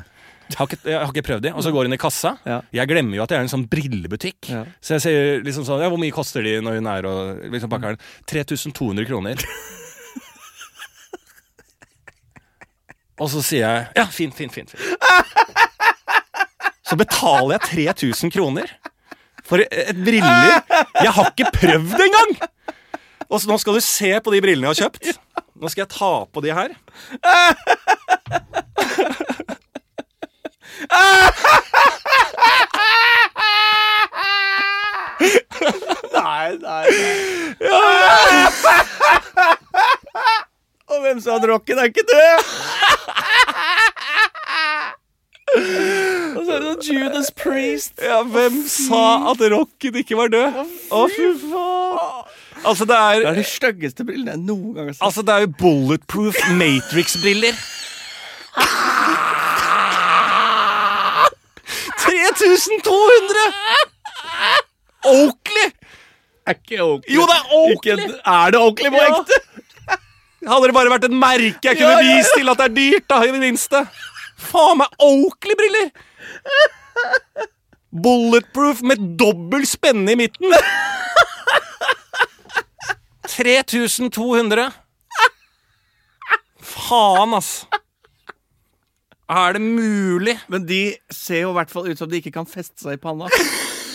Jeg har ikke, jeg har ikke prøvd de. Og så går hun i kassa. Ja. Jeg glemmer jo at det er en sånn brillebutikk. Ja. Så jeg sier liksom sånn Ja, hvor mye koster de når hun er og liksom pakker den? 3200 kroner. Og så sier jeg Ja, fint, fint, fint. fint. Så betaler jeg 3000 kroner for et briller. Jeg har ikke prøvd engang! Og så nå skal du se på de brillene jeg har kjøpt. Nå skal jeg ta på de her. Nei, nei, Og hvem sa at rocken er ikke død? Og så er det sånn Judas Priest. Ja, hvem sa at rocken ikke var død? Å, fy faen. Altså, det Det er er de styggeste brillene jeg noen gang har sett. Altså, det er jo bulletproof Matrix-briller. 3200! Oakley! Er ikke ikke Oakley. Jo, det er Oakley! Ikke, er det Oakley på Ja. ekte? Hadde det bare vært et merke jeg kunne Ja, ja. vist til at det er dyrt, da, i det minste. Faen meg Oakley-briller! Bulletproof med dobbel spenne i midten. 3200. Faen, ass. Er det mulig? Men de ser jo i hvert fall ut som de ikke kan feste seg i panna.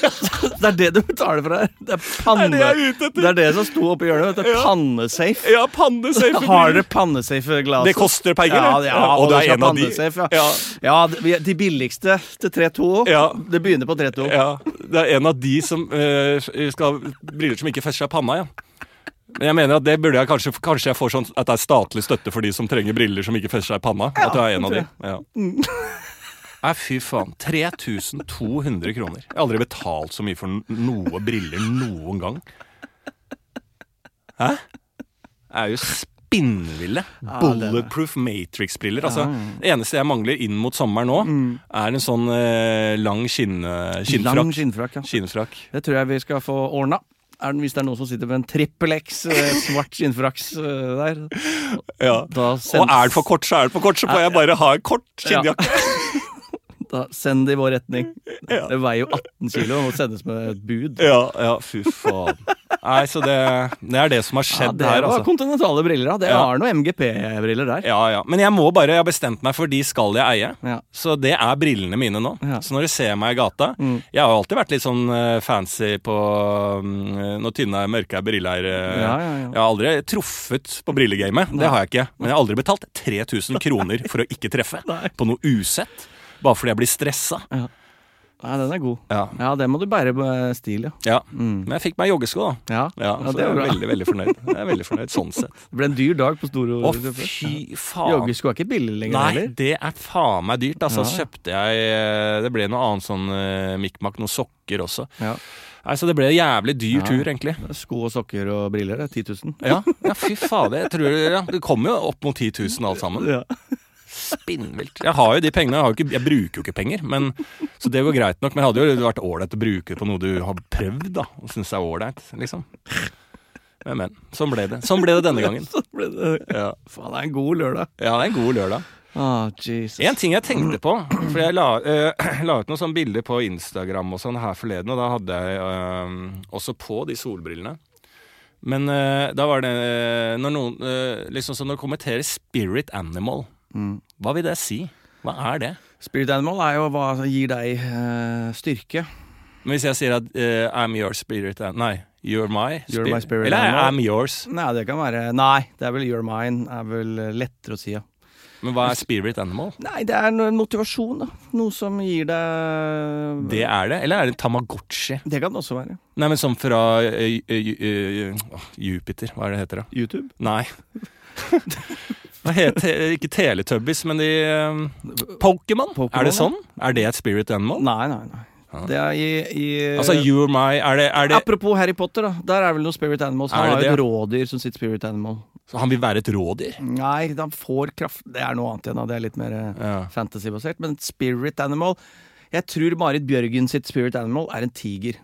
Det er det du betaler for her. Det er panne... Det er det. Det er det som sto oppi hjørnet. Det er Ja. pannesafe. Ja, pannesafe. Har dere pannesafe-glass? Det koster penger, ja, det. ja, og og det er en av de- ja. Ja. de- billigste til 3-2 Ja. Det begynner på 3-2 Ja, det er en av de som uh, skal ha briller som ikke fester seg i panna, ja. Men jeg mener at det burde jeg kanskje Kanskje jeg får sånn at det er statlig støtte for de som trenger briller som ikke fester seg i panna. at du er en av de. Ja. Nei, fy faen. 3200 kroner. Jeg har aldri betalt så mye for noe briller noen gang. Hæ? Jeg er jo spinnville. Ja. Bulletproof Matrix-briller. Altså, det eneste jeg mangler inn mot sommeren nå, er en sånn eh, lang skinn, Lang skinnfrakk. skinnfrakk, ja. Skinnfrakk. Det tror jeg vi skal få ordna. Er den, hvis det er noen som sitter med en trippel X eh, svart skinnfrakks eh, der, Ja. Og er den for kort, så er den for kort, så får jeg bare ha en kort skinnjakke. da send det i vår retning. Ja. Det veier jo 18 kilo og må sendes med et bud. Ja, ja, fy faen. Nei, så det, det er det som har Ja, skjedd det her, var altså. kontinentale briller, da. Det Ja. har noen MGP-briller der. Ja, ja. Men jeg må bare, jeg har bestemt meg for de skal jeg eie. Ja. Så det er brillene mine nå. Ja. Så når du ser meg i gata Mm. Jeg har jo alltid vært litt sånn eh, fancy på um, Når tynne, mørke briller. eh, Ja, ja, ja. Jeg har aldri truffet på brillegamet. Det har jeg ikke. Men jeg har aldri betalt 3000 kroner for å ikke treffe Nei. på noe usett. Bare fordi jeg blir stressa. Nei, den er god. Ja. Ja, det må du bære med stil, ja. ja. Mm. Men jeg fikk meg joggesko, da. Ja, Ja, ja det jeg er er bra. veldig, veldig fornøyd. Jeg er veldig fornøyd sånn sett. Det ble en dyr dag på Storo. Å, fy faen. Joggesko er ikke billig lenger Nei, heller. det er faen meg dyrt. Altså, Ja. Så kjøpte jeg eh, Det ble noe annet sånn uh, mikmak, noen sokker også. Ja. Nei, Så det ble en jævlig dyr Ja. tur, egentlig. Sko og sokker og briller er 10 000. Ja, ja fy fader. Jeg tror ja, Det kommer jo opp mot 10 000 alt sammen. Ja. Spinnvilt. Jeg har jo de pengene. Jeg, ikke, jeg bruker jo ikke penger, men, så det går greit nok. Men det hadde jo vært ålreit å bruke på noe du har prøvd, da. Og syns er ålreit, liksom. Men, men. Sånn ble det. Sånn ble det denne gangen. sånn ble det Ja, Faen, det er en god lørdag. ja det er en god lørdag. Oh, Jesus. En ting jeg tenkte på, for jeg la, uh, la ut noen sånne bilder på Instagram og sånn her forleden, og da hadde jeg uh, også på de solbrillene. Men uh, da var det når noen liksom så når kommenterer 'spirit animal', Mm. Hva vil det si? Hva er det? Spirit animal er jo hva som gir deg uh, styrke. Men hvis jeg sier at uh, 'I'm your spirit animal Nei, 'you're my You're spirit'. my spirit Eller animal. 'I'm yours'. Nei, det kan være Nei, det er vel you're mine. er vel eh, lettere å si, ja. Men hva er spirit animal? Nei, det er en motivasjon, da. Noe som gir deg Det er det? Eller er det Tamagotchi? Det kan det også være. Nei, men som fra uh, eh, eh, Jupiter, hva er det heter da? YouTube. Nei. Hva heter Ikke Teletubbies, men de eh, Pokémon? Er det sånn? Er det et spirit animal? Nei, nei, nei. Det er i, i Altså or My Er det, er det Apropos Harry Potter, da. Der er vel noen spirit animal. Han har jo et rådyr som sitt spirit animal. så Han vil være et rådyr? Nei, han får kraft Det er noe annet igjen, da. Det er litt mer eh, Ja. fantasy-basert. Men spirit animal Jeg tror Marit Bjørgen sitt spirit animal er en tiger.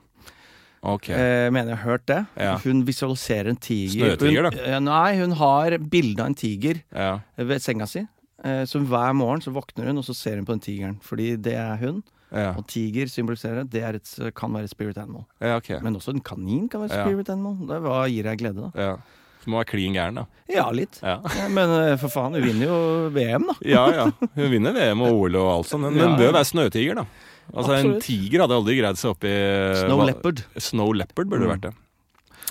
Ok. Eh, mener jeg har hørt det. Ja. Hun visualiserer en tiger. Snøtiger, hun, eh, Nei, hun har bilde av en tiger Ja. ved senga si. Eh, så hver morgen så våkner hun, og så ser hun på den tigeren. Fordi det er hun. Ja. Og tiger symboliserer det et, kan være et spirit animal. ja, ok. Men også en kanin kan være et spirit animal. Det hva gir deg glede, da? Ja. Så må være klin gæren, da. Ja, litt. Ja. Ja, men eh, for faen, hun vinner jo VM, da. ja ja. Hun vinner VM og OL og alt sånt. Men hun bør være snøtiger, da. Altså En tiger hadde aldri greid seg opp i Snow hva- leopard. Snow leopard burde det Mm. vært det.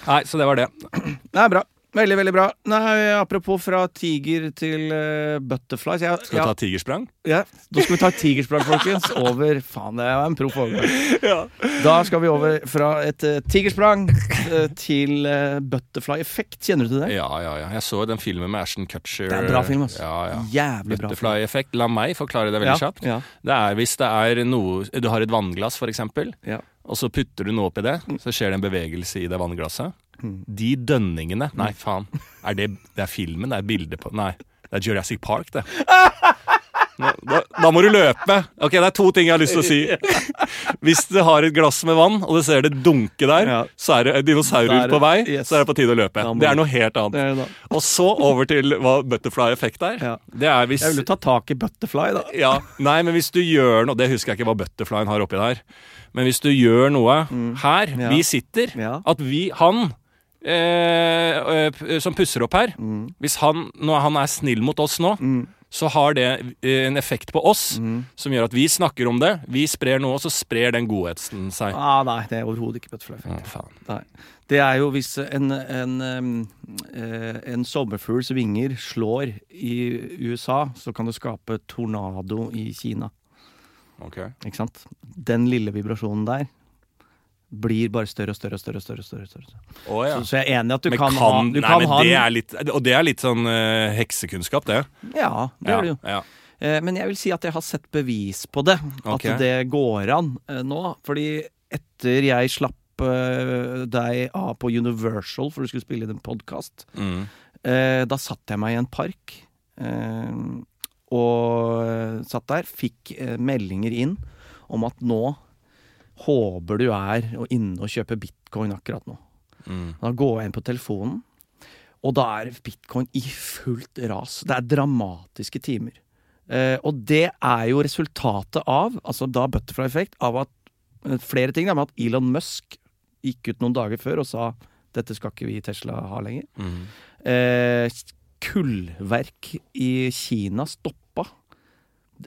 Nei, så det var det. Det er bra. Veldig, veldig bra. Nei, Apropos fra tiger til uh, butterflies. Jeg, Skal vi ja, ta tigersprang? ja, da skal vi ta tigersprang, folkens. Over Faen, det var en proff overgang. Ja. Da skal vi over fra et uh, tigersprang uh, til butterfly-effekt. Kjenner du til det? Ja, ja, ja. Jeg så den filmen med Ashton Kutcher. Det er en bra film, altså. Ja, ja. Jævlig bra. Butterfly-effekt. La meg forklare det veldig ja, kjapt. Ja, Det er hvis det er noe Du har et vannglass, for eksempel, ja. og så putter du noe oppi det, så skjer det en bevegelse i det vannglasset. De dønningene Nei, faen. Er det, det er filmen? Det er bildet på Nei. Det er Jurassic Park, det. Da, da, da må du løpe. Ok, Det er to ting jeg har lyst til å si. Hvis du har et glass med vann, og du ser det dunke der, Ja. så er det er det- på vei, yes. så er det på tide å løpe. Det er noe helt annet. Og så over til hva butterfly effekt er. Ja. Det er hvis Jeg vil jo ta tak i butterfly, da. ja, Nei, men hvis du gjør noe Det husker jeg ikke hva butterflyen har oppi der. Men hvis du gjør noe her, Mm. Ja. vi sitter, at vi Han eh, eh, som pusser opp her Mm. Hvis han, når han er snill mot oss nå, så har det eh, en effekt på oss Mm. som gjør at vi snakker om det, vi sprer noe, og så sprer den godheten seg. Ah, nei, det er overhodet ikke butterfly. Å, Ah, Det er jo hvis en, en, eh, en sommerfugls vinger slår i USA, så kan det skape tornado i Kina. Ok. Ikke sant? Den lille vibrasjonen der blir bare større og større og større. og større, større, større. Oh, ja. Så, så jeg er enig at du Men kan, ha du nei, kan men ha det er litt, Og det er litt sånn uh, heksekunnskap, det. Ja, det Ja, er det jo. ja. Uh, Men jeg vil si at jeg har sett bevis på det. Ok. At det går an uh, nå. Fordi etter jeg slapp deg av på Universal for du skulle spille inn en podkast, Mm. Da satt jeg meg i en park og satt der. Fikk meldinger inn om at nå håper du er og inne og kjøper bitcoin akkurat nå. Mm. Da går jeg inn på telefonen, og da er bitcoin i fullt ras. Det er dramatiske timer. Eh, og det er jo resultatet av, altså da butterfly effect, av at eh, flere ting. Da, med at Elon Musk gikk ut noen dager før og sa dette skal ikke vi i Tesla ha lenger. Mm. Eh, kullverk i Kina stoppa.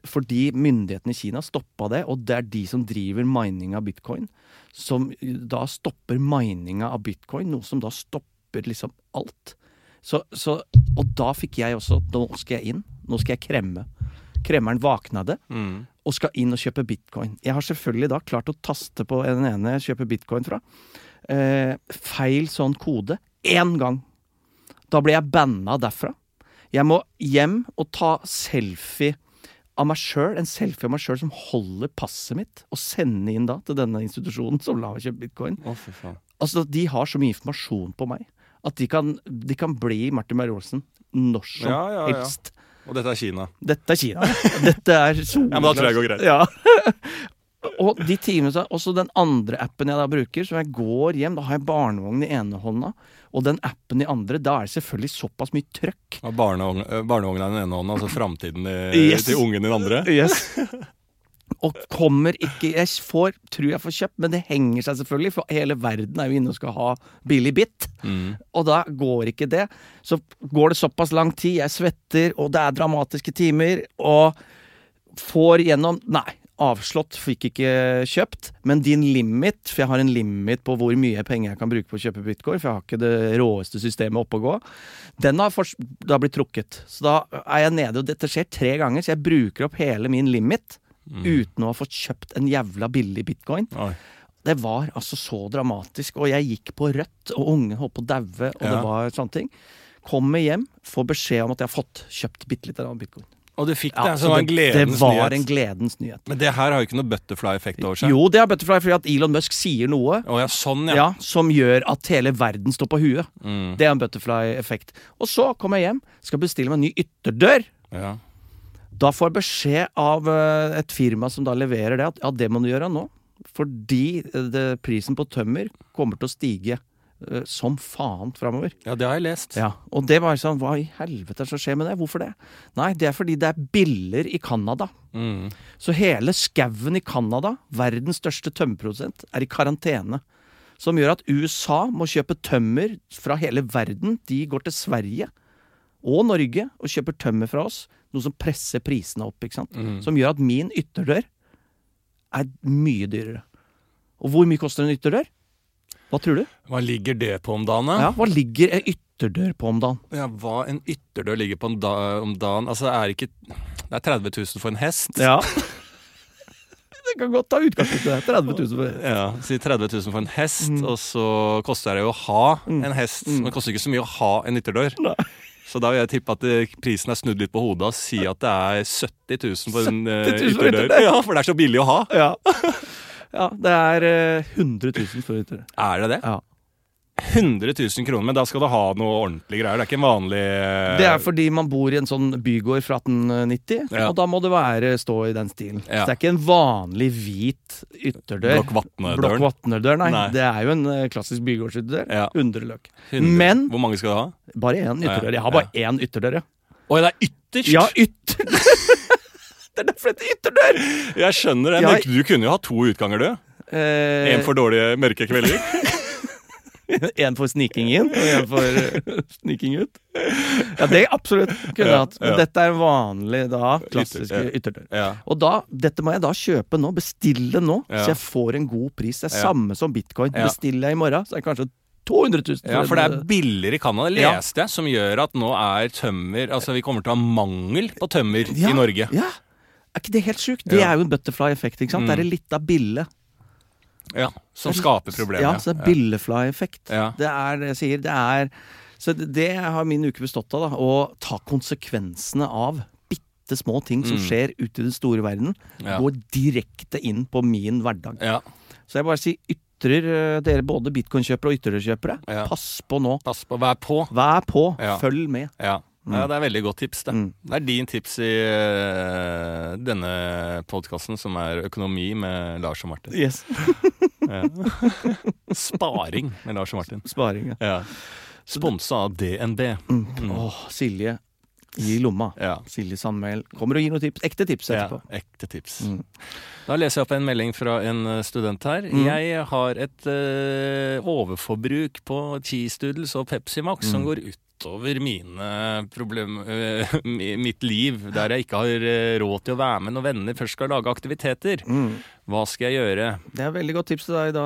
Fordi myndighetene i Kina stoppa det, og det er de som driver mining av bitcoin. Som da stopper mininga av bitcoin, noe som da stopper liksom alt. Så, så, og da fikk jeg også Nå skal jeg inn. Nå skal jeg kremme. Kremmeren våknade Mm. og skal inn og kjøpe bitcoin. Jeg har selvfølgelig da klart å taste på den ene jeg kjøper bitcoin fra. Eh, feil sånn kode én gang. Da ble jeg banna derfra. Jeg må hjem og ta selfie av meg sjøl, en selfie av meg sjøl som holder passet mitt, og sender inn da til denne institusjonen som lar meg kjøpe bitcoin. Oh. Altså, De har så mye informasjon på meg at de kan, de kan bli Martin Meyer-Olsen når som Ja, ja, ja. helst. Og dette er Kina. Dette er Kina. Dette er. Ja, men da tror jeg det går greit. Ja. Og de timene, så- også den andre appen jeg da bruker, som jeg går hjem, da har jeg barnevogn i ene hånda, og den appen i andre, da er det selvfølgelig såpass mye trøkk. Ja, barnevogn- Barnevogna i den ene hånda, altså framtiden Yes. til ungen i den andre. Yes. Og kommer ikke Jeg får, tror jeg får kjøpt, men det henger seg selvfølgelig, for hele verden er jo inne og skal ha billig bit. Mm. Og da går ikke det. Så går det såpass lang tid, jeg svetter, og det er dramatiske timer, og får gjennom Nei, avslått, fikk ikke kjøpt. Men din limit, for jeg har en limit på hvor mye penger jeg kan bruke på å kjøpe bitcoin, for jeg har ikke det råeste systemet oppe å gå, den har fors- har blitt trukket. Så da er jeg nede, og dette skjer tre ganger, så jeg bruker opp hele min limit. Uten å ha fått kjøpt en jævla billig bitcoin. Oi. Det var altså så dramatisk, og jeg gikk på rødt, og unge holdt på å daue, og Ja. det var sånne ting. Kommer hjem, får beskjed om at jeg har fått kjøpt bitte litt av bitcoin. Og du fikk det, Ja, så det var en det gledens var nyhet. en gledens nyhet. Men det her har jo ikke noe butterfly-effekt over seg. Jo, det har Butterfly fordi at Elon Musk sier noe oh, ja, sånn, ja. ja. som gjør at hele verden står på huet. Mm. Det er en Butterfly-effekt. Og så kommer jeg hjem, skal bestille meg en ny ytterdør. ja. Da får jeg beskjed av eh, et firma som da leverer det, at ja, det må du gjøre nå. Fordi eh, det, prisen på tømmer kommer til å stige som faen framover. Ja, det har jeg lest. Ja, og det var sånn, hva i helvete er det som skjer med det? Hvorfor det? Nei, det er fordi det er biller i Canada. Mm. Så hele skauen i Canada, verdens største tømmerprodusent, er i karantene. Som gjør at USA må kjøpe tømmer fra hele verden. De går til Sverige og Norge og kjøper tømmer fra oss. Noe som presser prisene opp. ikke sant? Mm. Som gjør at min ytterdør er mye dyrere. Og hvor mye koster en ytterdør? Hva tror du? Hva ligger det på om dagen. Ja, Hva ligger en ytterdør på om dagen? Ja, hva en ytterdør ligger på en da, om dagen Altså, det er ikke Det er 30 000 for en hest. Ja. Det kan godt ta utgangspunkt i det. 30 000 for Ja, Si 30 000 for en hest, Mm. og så koster det jo å ha en hest. Men det koster ikke så mye å ha en ytterdør. Nei. Så da vil jeg tippe at eh, prisen er snudd litt på hodet og si at det er 70 000 for en eh, 70 000 for ytterdør. ytterdør. Ja, for det er så billig å ha. Ja. ja det er eh, 100 000 for ytterdør. Er det det? Ja. 100 000 kroner, men da skal du ha noe ordentlig greier. Det er ikke en vanlig eh, Det er fordi man bor i en sånn bygård fra 1890, Ja. og da må det være stå i den stilen. Ja. Så det er ikke en vanlig hvit ytterdør. Blokk Vatne-døren. Nei. Nei. Det er jo en eh, klassisk bygårdsytterdør. Ja. Underløk. 100. Men Hvor mange skal du ha? bare én ytterdør. Jeg har bare én ytterdør, ja. Oi, det er ytterst! Ja, ytter... det er derfor ytterdør! Jeg skjønner det. Men Du kunne jo ha to utganger, du. Eh, En for dårlige mørke kvelder. en for sniking inn, og en for eh, sniking ut. Ja, det absolutt kunne jeg Ja, hatt. Men ja. dette er vanlig da, klassiske Ytter- ja. ytterdør. Ja. Og da, dette må jeg da kjøpe nå, bestille nå, Ja. så jeg får en god pris. Det er Ja. samme som bitcoin. Ja. Bestiller jeg i morgen, så er det kanskje 200 000. ja, for det er billigere i Canada, Ja. leste jeg, som gjør at nå er tømmer Altså, vi kommer til å ha mangel på tømmer Ja, i Norge. Ja. Er ikke det helt sjukt? Det er jo en butterfly-effekt. ikke sant? Mm. Det er litt av bille. Ja, Som skaper problemer. Ja, så det er billefly-effekt. Ja. Det er det jeg sier. Det er Så det, har min uke bestått av. da Å ta konsekvensene av bitte små ting som Mm. skjer ute i den store verden. Ja. Går direkte inn på min hverdag. Ja. Så jeg bare sier ytrer, eh, dere både bitcoin-kjøpere og ytterkjøpere, Ja. pass på nå. Pass på, vær på. Vær på. Følg med. Ja. Ja, det er veldig godt tips, det. Mm. Det er din tips i uh, denne podkasten, som er Økonomi med Lars og Martin. Yes. Sparing med Lars og Martin. Sparing, ja. Ja. Sponsa av DNB. Mm. Mm. Åh, Silje i lomma. Ja. Silje Sandmæl kommer og gir noen tips. Ekte tips etterpå. ja. Ekte tips. Mm. Da leser jeg opp en melding fra en eh, student her. Mm. Jeg har et eh, overforbruk på cheese doodles og Pepsi Max som Mm. Går over mine problem, eh, mitt liv, der jeg ikke har eh, råd til å være med når venner først skal lage aktiviteter. Mm. Hva skal jeg gjøre? Det er et veldig godt tips til deg da,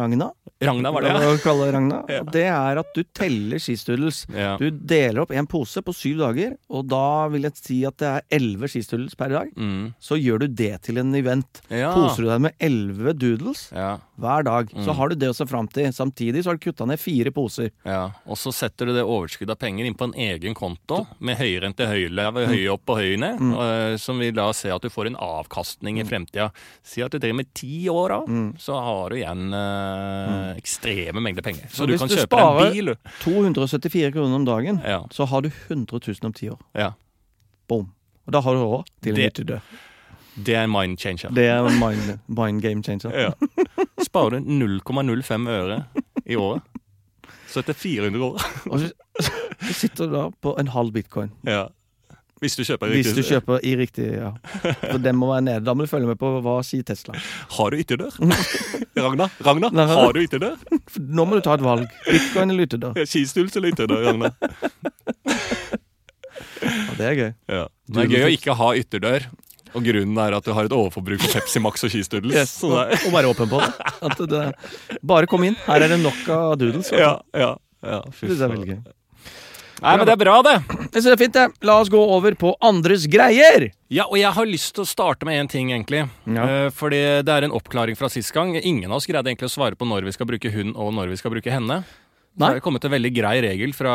Ragna. Ragna, var det? ja. Ragna. Ja. Det er at du teller skistudels Ja. Du deler opp en pose på syv dager, og da vil jeg si at det er elleve skistudels per dag. Mm. Så gjør du det til en event. Ja. Poser du deg med elleve doodles Ja, hver dag, så Mm. har du det å se fram til. Samtidig så har du kutta ned fire poser. ja. Og så setter du det overskuddet av penger inn på en egen konto med høyrente høylav, høy opp og høy ned, Mm. eh, som vil da se at du får en avkastning i fremtida. Si at du driver med ti år, da, Mm. så har du igjen eh, ekstreme mengder penger. Så, Så du kan du kjøpe deg en bil. du. sparer 274 kroner om dagen, Ja. så har du 100 000 om ti år. ja. Boom. Og da har du råd til en Det- død. Det er en mind changer. Det er en mind, mind game changer. Ja. Sparer du 0,05 øre i året, så etter 400 år Og så sitter du da på en halv bitcoin. ja. Hvis du kjøper Hvis du kjøper i riktig, ja. For den må være nede. Da må du følge med på hva sier Tesla. Har du ytterdør? Ragna, Ragna, har du ytterdør? Nå må du ta et valg. Bitcoin eller ytterdør. Skistuls eller ytterdør, Ragna? Ja, det er gøy. Ja. Det er gøy å ikke ha ytterdør. Og grunnen er at du har et overforbruk på Pepsi Max og skistuddels. Yes, og, og være åpen på det. Det. Bare kom inn. Her er det nok av doodles. ja, ja, ja, fy Det er veldig gøy. Nei, men det er bra, det. Jeg synes det er fint, det. La oss gå over på andres greier. Ja, og jeg har lyst til å starte med én ting, egentlig. Ja. Uh, fordi det er en oppklaring fra sist gang. Ingen av oss greide egentlig å svare på når vi skal bruke hun, og når vi skal bruke henne. Nei. Det er kommet en veldig grei regel fra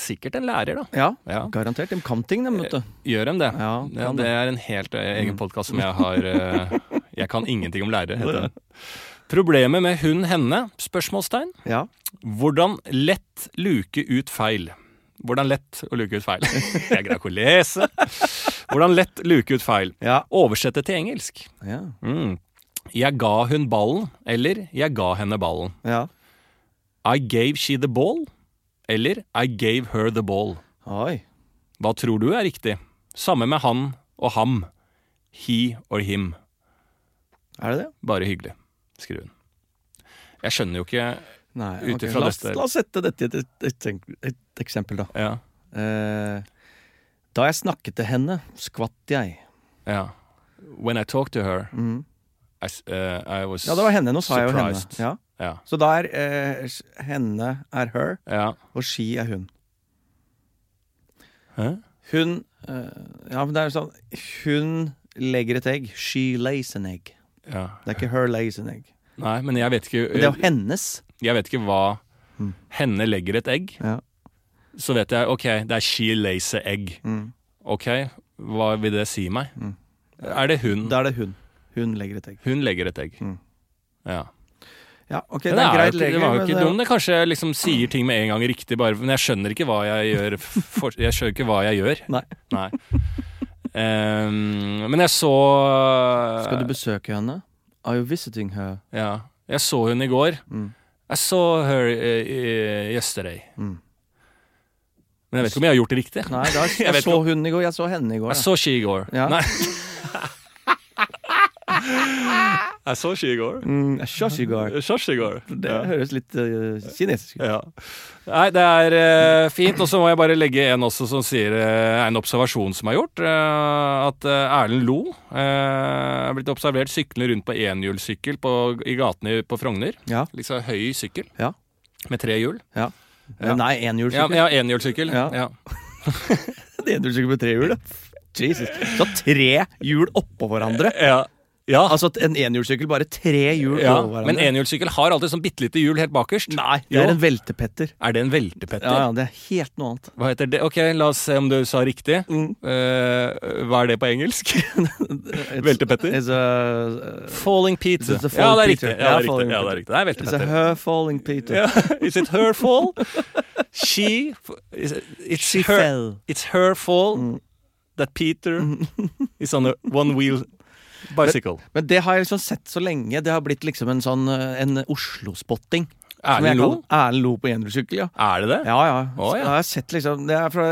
sikkert en lærer, da. Ja, Ja. garantert. De kan ting, dem, vet du. Gjør dem det? Ja, Ja, det er en helt eh, egen podkast som jeg har eh, Jeg kan ingenting om lærere, heter den. Problemet med hun, henne? Spørsmålstegn. Ja. Hvordan lett luke ut feil? Hvordan lett å luke ut feil? Jeg greier ikke å lese. Hvordan lett luke ut feil? Ja. Oversette til engelsk. Ja. Mm. Jeg ga hun ballen, eller jeg ga henne ballen. ja. I gave she the ball, eller I gave her the ball. Oi. Hva tror du er riktig? Samme med han og ham. He or him. Er det det? Bare hyggelig, skriver hun. Jeg skjønner jo ikke Nei. okay. la, oss, la oss sette dette i et, et, et, et eksempel, da. Ja. Eh, da jeg snakket til henne, skvatt jeg. ja. When I talked to her, mm. I, uh, I was Ja, det var henne. Nå sa jeg jo henne. Ja. Ja. Så da er eh, henne er her, ja. og she er hun. Hæ? Hun eh, Ja, men det er sånn Hun legger et egg. She lays an egg. ja. Det er ikke her lays an egg. Nei, men jeg vet ikke det er jo hennes. Jeg vet ikke hva Mm. Henne legger et egg. Ja. Så vet jeg OK, det er she lays a egg. Mm. OK, hva vil det si meg? Mm. Er det hun? Da er det hun. Hun legger et egg. Hun legger et egg. Mm. Ja. Ja, ok, Det, det er greit ikke, det var jo ikke dum. dumt. Det kanskje jeg liksom sier ting med en gang riktig, bare, men jeg skjønner ikke hva jeg gjør. For, jeg skjønner ikke hva jeg gjør. Nei. Nei. Um, men jeg så Skal du besøke henne? Are you visiting her? Ja. Jeg så hun i går. Mm. I saw her uh, yesterday. Mm. Men jeg vet ikke om jeg har gjort det riktig. Nei, da, Jeg jeg, så hun i går. Jeg så henne i går. Jeg så she i går. Ja. Nei. I så ikke i går. Mm. I saw she i går. Det Ja. høres litt uh, kinesisk ut. Ja. Nei, det er uh, fint. Og så må jeg bare legge en også som sier uh, en observasjon som er gjort. at Erlend Lo er blitt observert syklende rundt på enhjulssykkel i gatene på Frogner. Ja. Liksom høy sykkel. Ja. Med tre hjul. Ja. Nei, Ja, enhjulssykkel. ja enhjulssykkel. Ja. Enhjulssykkel med tre hjul, da. Jesus. Så tre hjul oppå hverandre. Ja. Ja. Altså en enhjulssykkel, bare tre hjul ja. over hverandre. Men enhjulssykkel har alltid sånn bitte lite hjul helt bakerst. Nei, det Jo. er en veltepetter. Er det en veltepetter? Ja, ja, det er helt noe annet. Hva heter det? Ok, la oss se om du sa riktig. Mm. Uh, hva er det på engelsk? Veltepetter? It's a, Falling Peter. It's a ja, det er riktig. Ja, det er riktig. Ja, det er riktig. Det er it's a veltepetter. her falling Peter. Is it her fall? She it- It's She her, fell. It's her fall Mm. that Peter is on a one wheel bicycle. Men det har jeg liksom sett så lenge. Det har blitt liksom en sånn eh, En Oslo-spotting. jeg Erlend Lo? Erlend Lo på enhjulssykkel, ja. Er det det? Ja, ja. Så ja. da har sett liksom det er fra,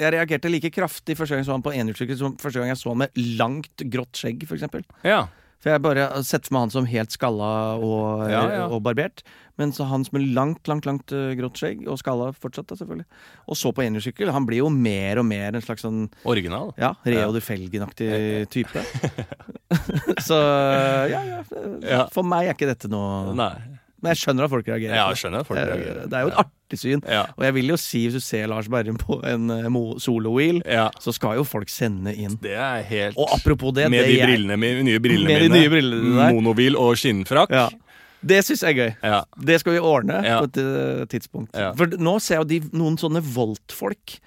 Jeg reagerte like kraftig første gang jeg så han på enhjulssykkel som første gang jeg så han med langt, grått skjegg, for eksempel. Ja. For jeg bare har sett for meg han som helt skalla og, Ja, ja. og barbert. Men så han som er langt, langt, langt eh, grått skjegg, og skalla fortsatt, da, selvfølgelig. Og så på enhjulssykkel. Han blir jo mer og mer en slags sånn Original. ja, Reo Ja. de Felgen-aktig type. så ja, ja. For meg er ikke dette noe Nei. Men jeg skjønner at folk reagerer. Ja, jeg skjønner at folk Eh, reagerer. Det er jo et artig syn. Ja. Og jeg vil jo si, hvis du ser Lars Berrum på en eh, solo-wheel, ja. så skal jo folk sende inn. Det er helt Og apropos det Med det de brillene, mi- nye brillene Med de nye brillene der. Monobil og skinnfrakk. Ja. Det syns jeg er gøy. Ja. Det skal vi ordne Ja. på et eh, tidspunkt. Ja. For nå ser jeg de, noen sånne Volt-folk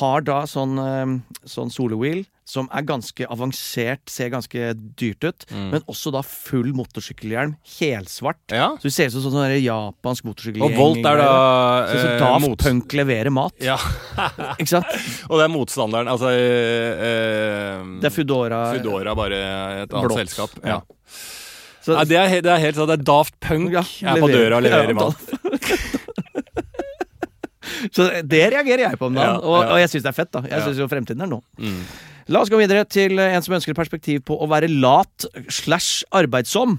har da sånn, eh, sånn solo-wheel som er ganske avansert, ser ganske dyrt ut, Mm. men også da full motorsykkelhjelm, helsvart. ja. Så det ser ut som sånn japansk motorsykkelgjeng. Og Volt er da Sånn som Daft mot- Punk leverer mat. Ja. Ikke sant? Og det er motstanderen. Altså eh, Det er Foodora. Foodora, bare et annet Blått. selskap. Ja. Ja. Så, Nei, det, er, det er helt sånn. Det er Daft Punk Ja, er på døra og leverer Ja, mat. så det reagerer jeg på om dagen, Ja, og, og jeg syns det er fett. da Jeg synes jo fremtiden er nå. Mm. La oss gå videre til en som ønsker perspektiv på å være lat slash arbeidsom.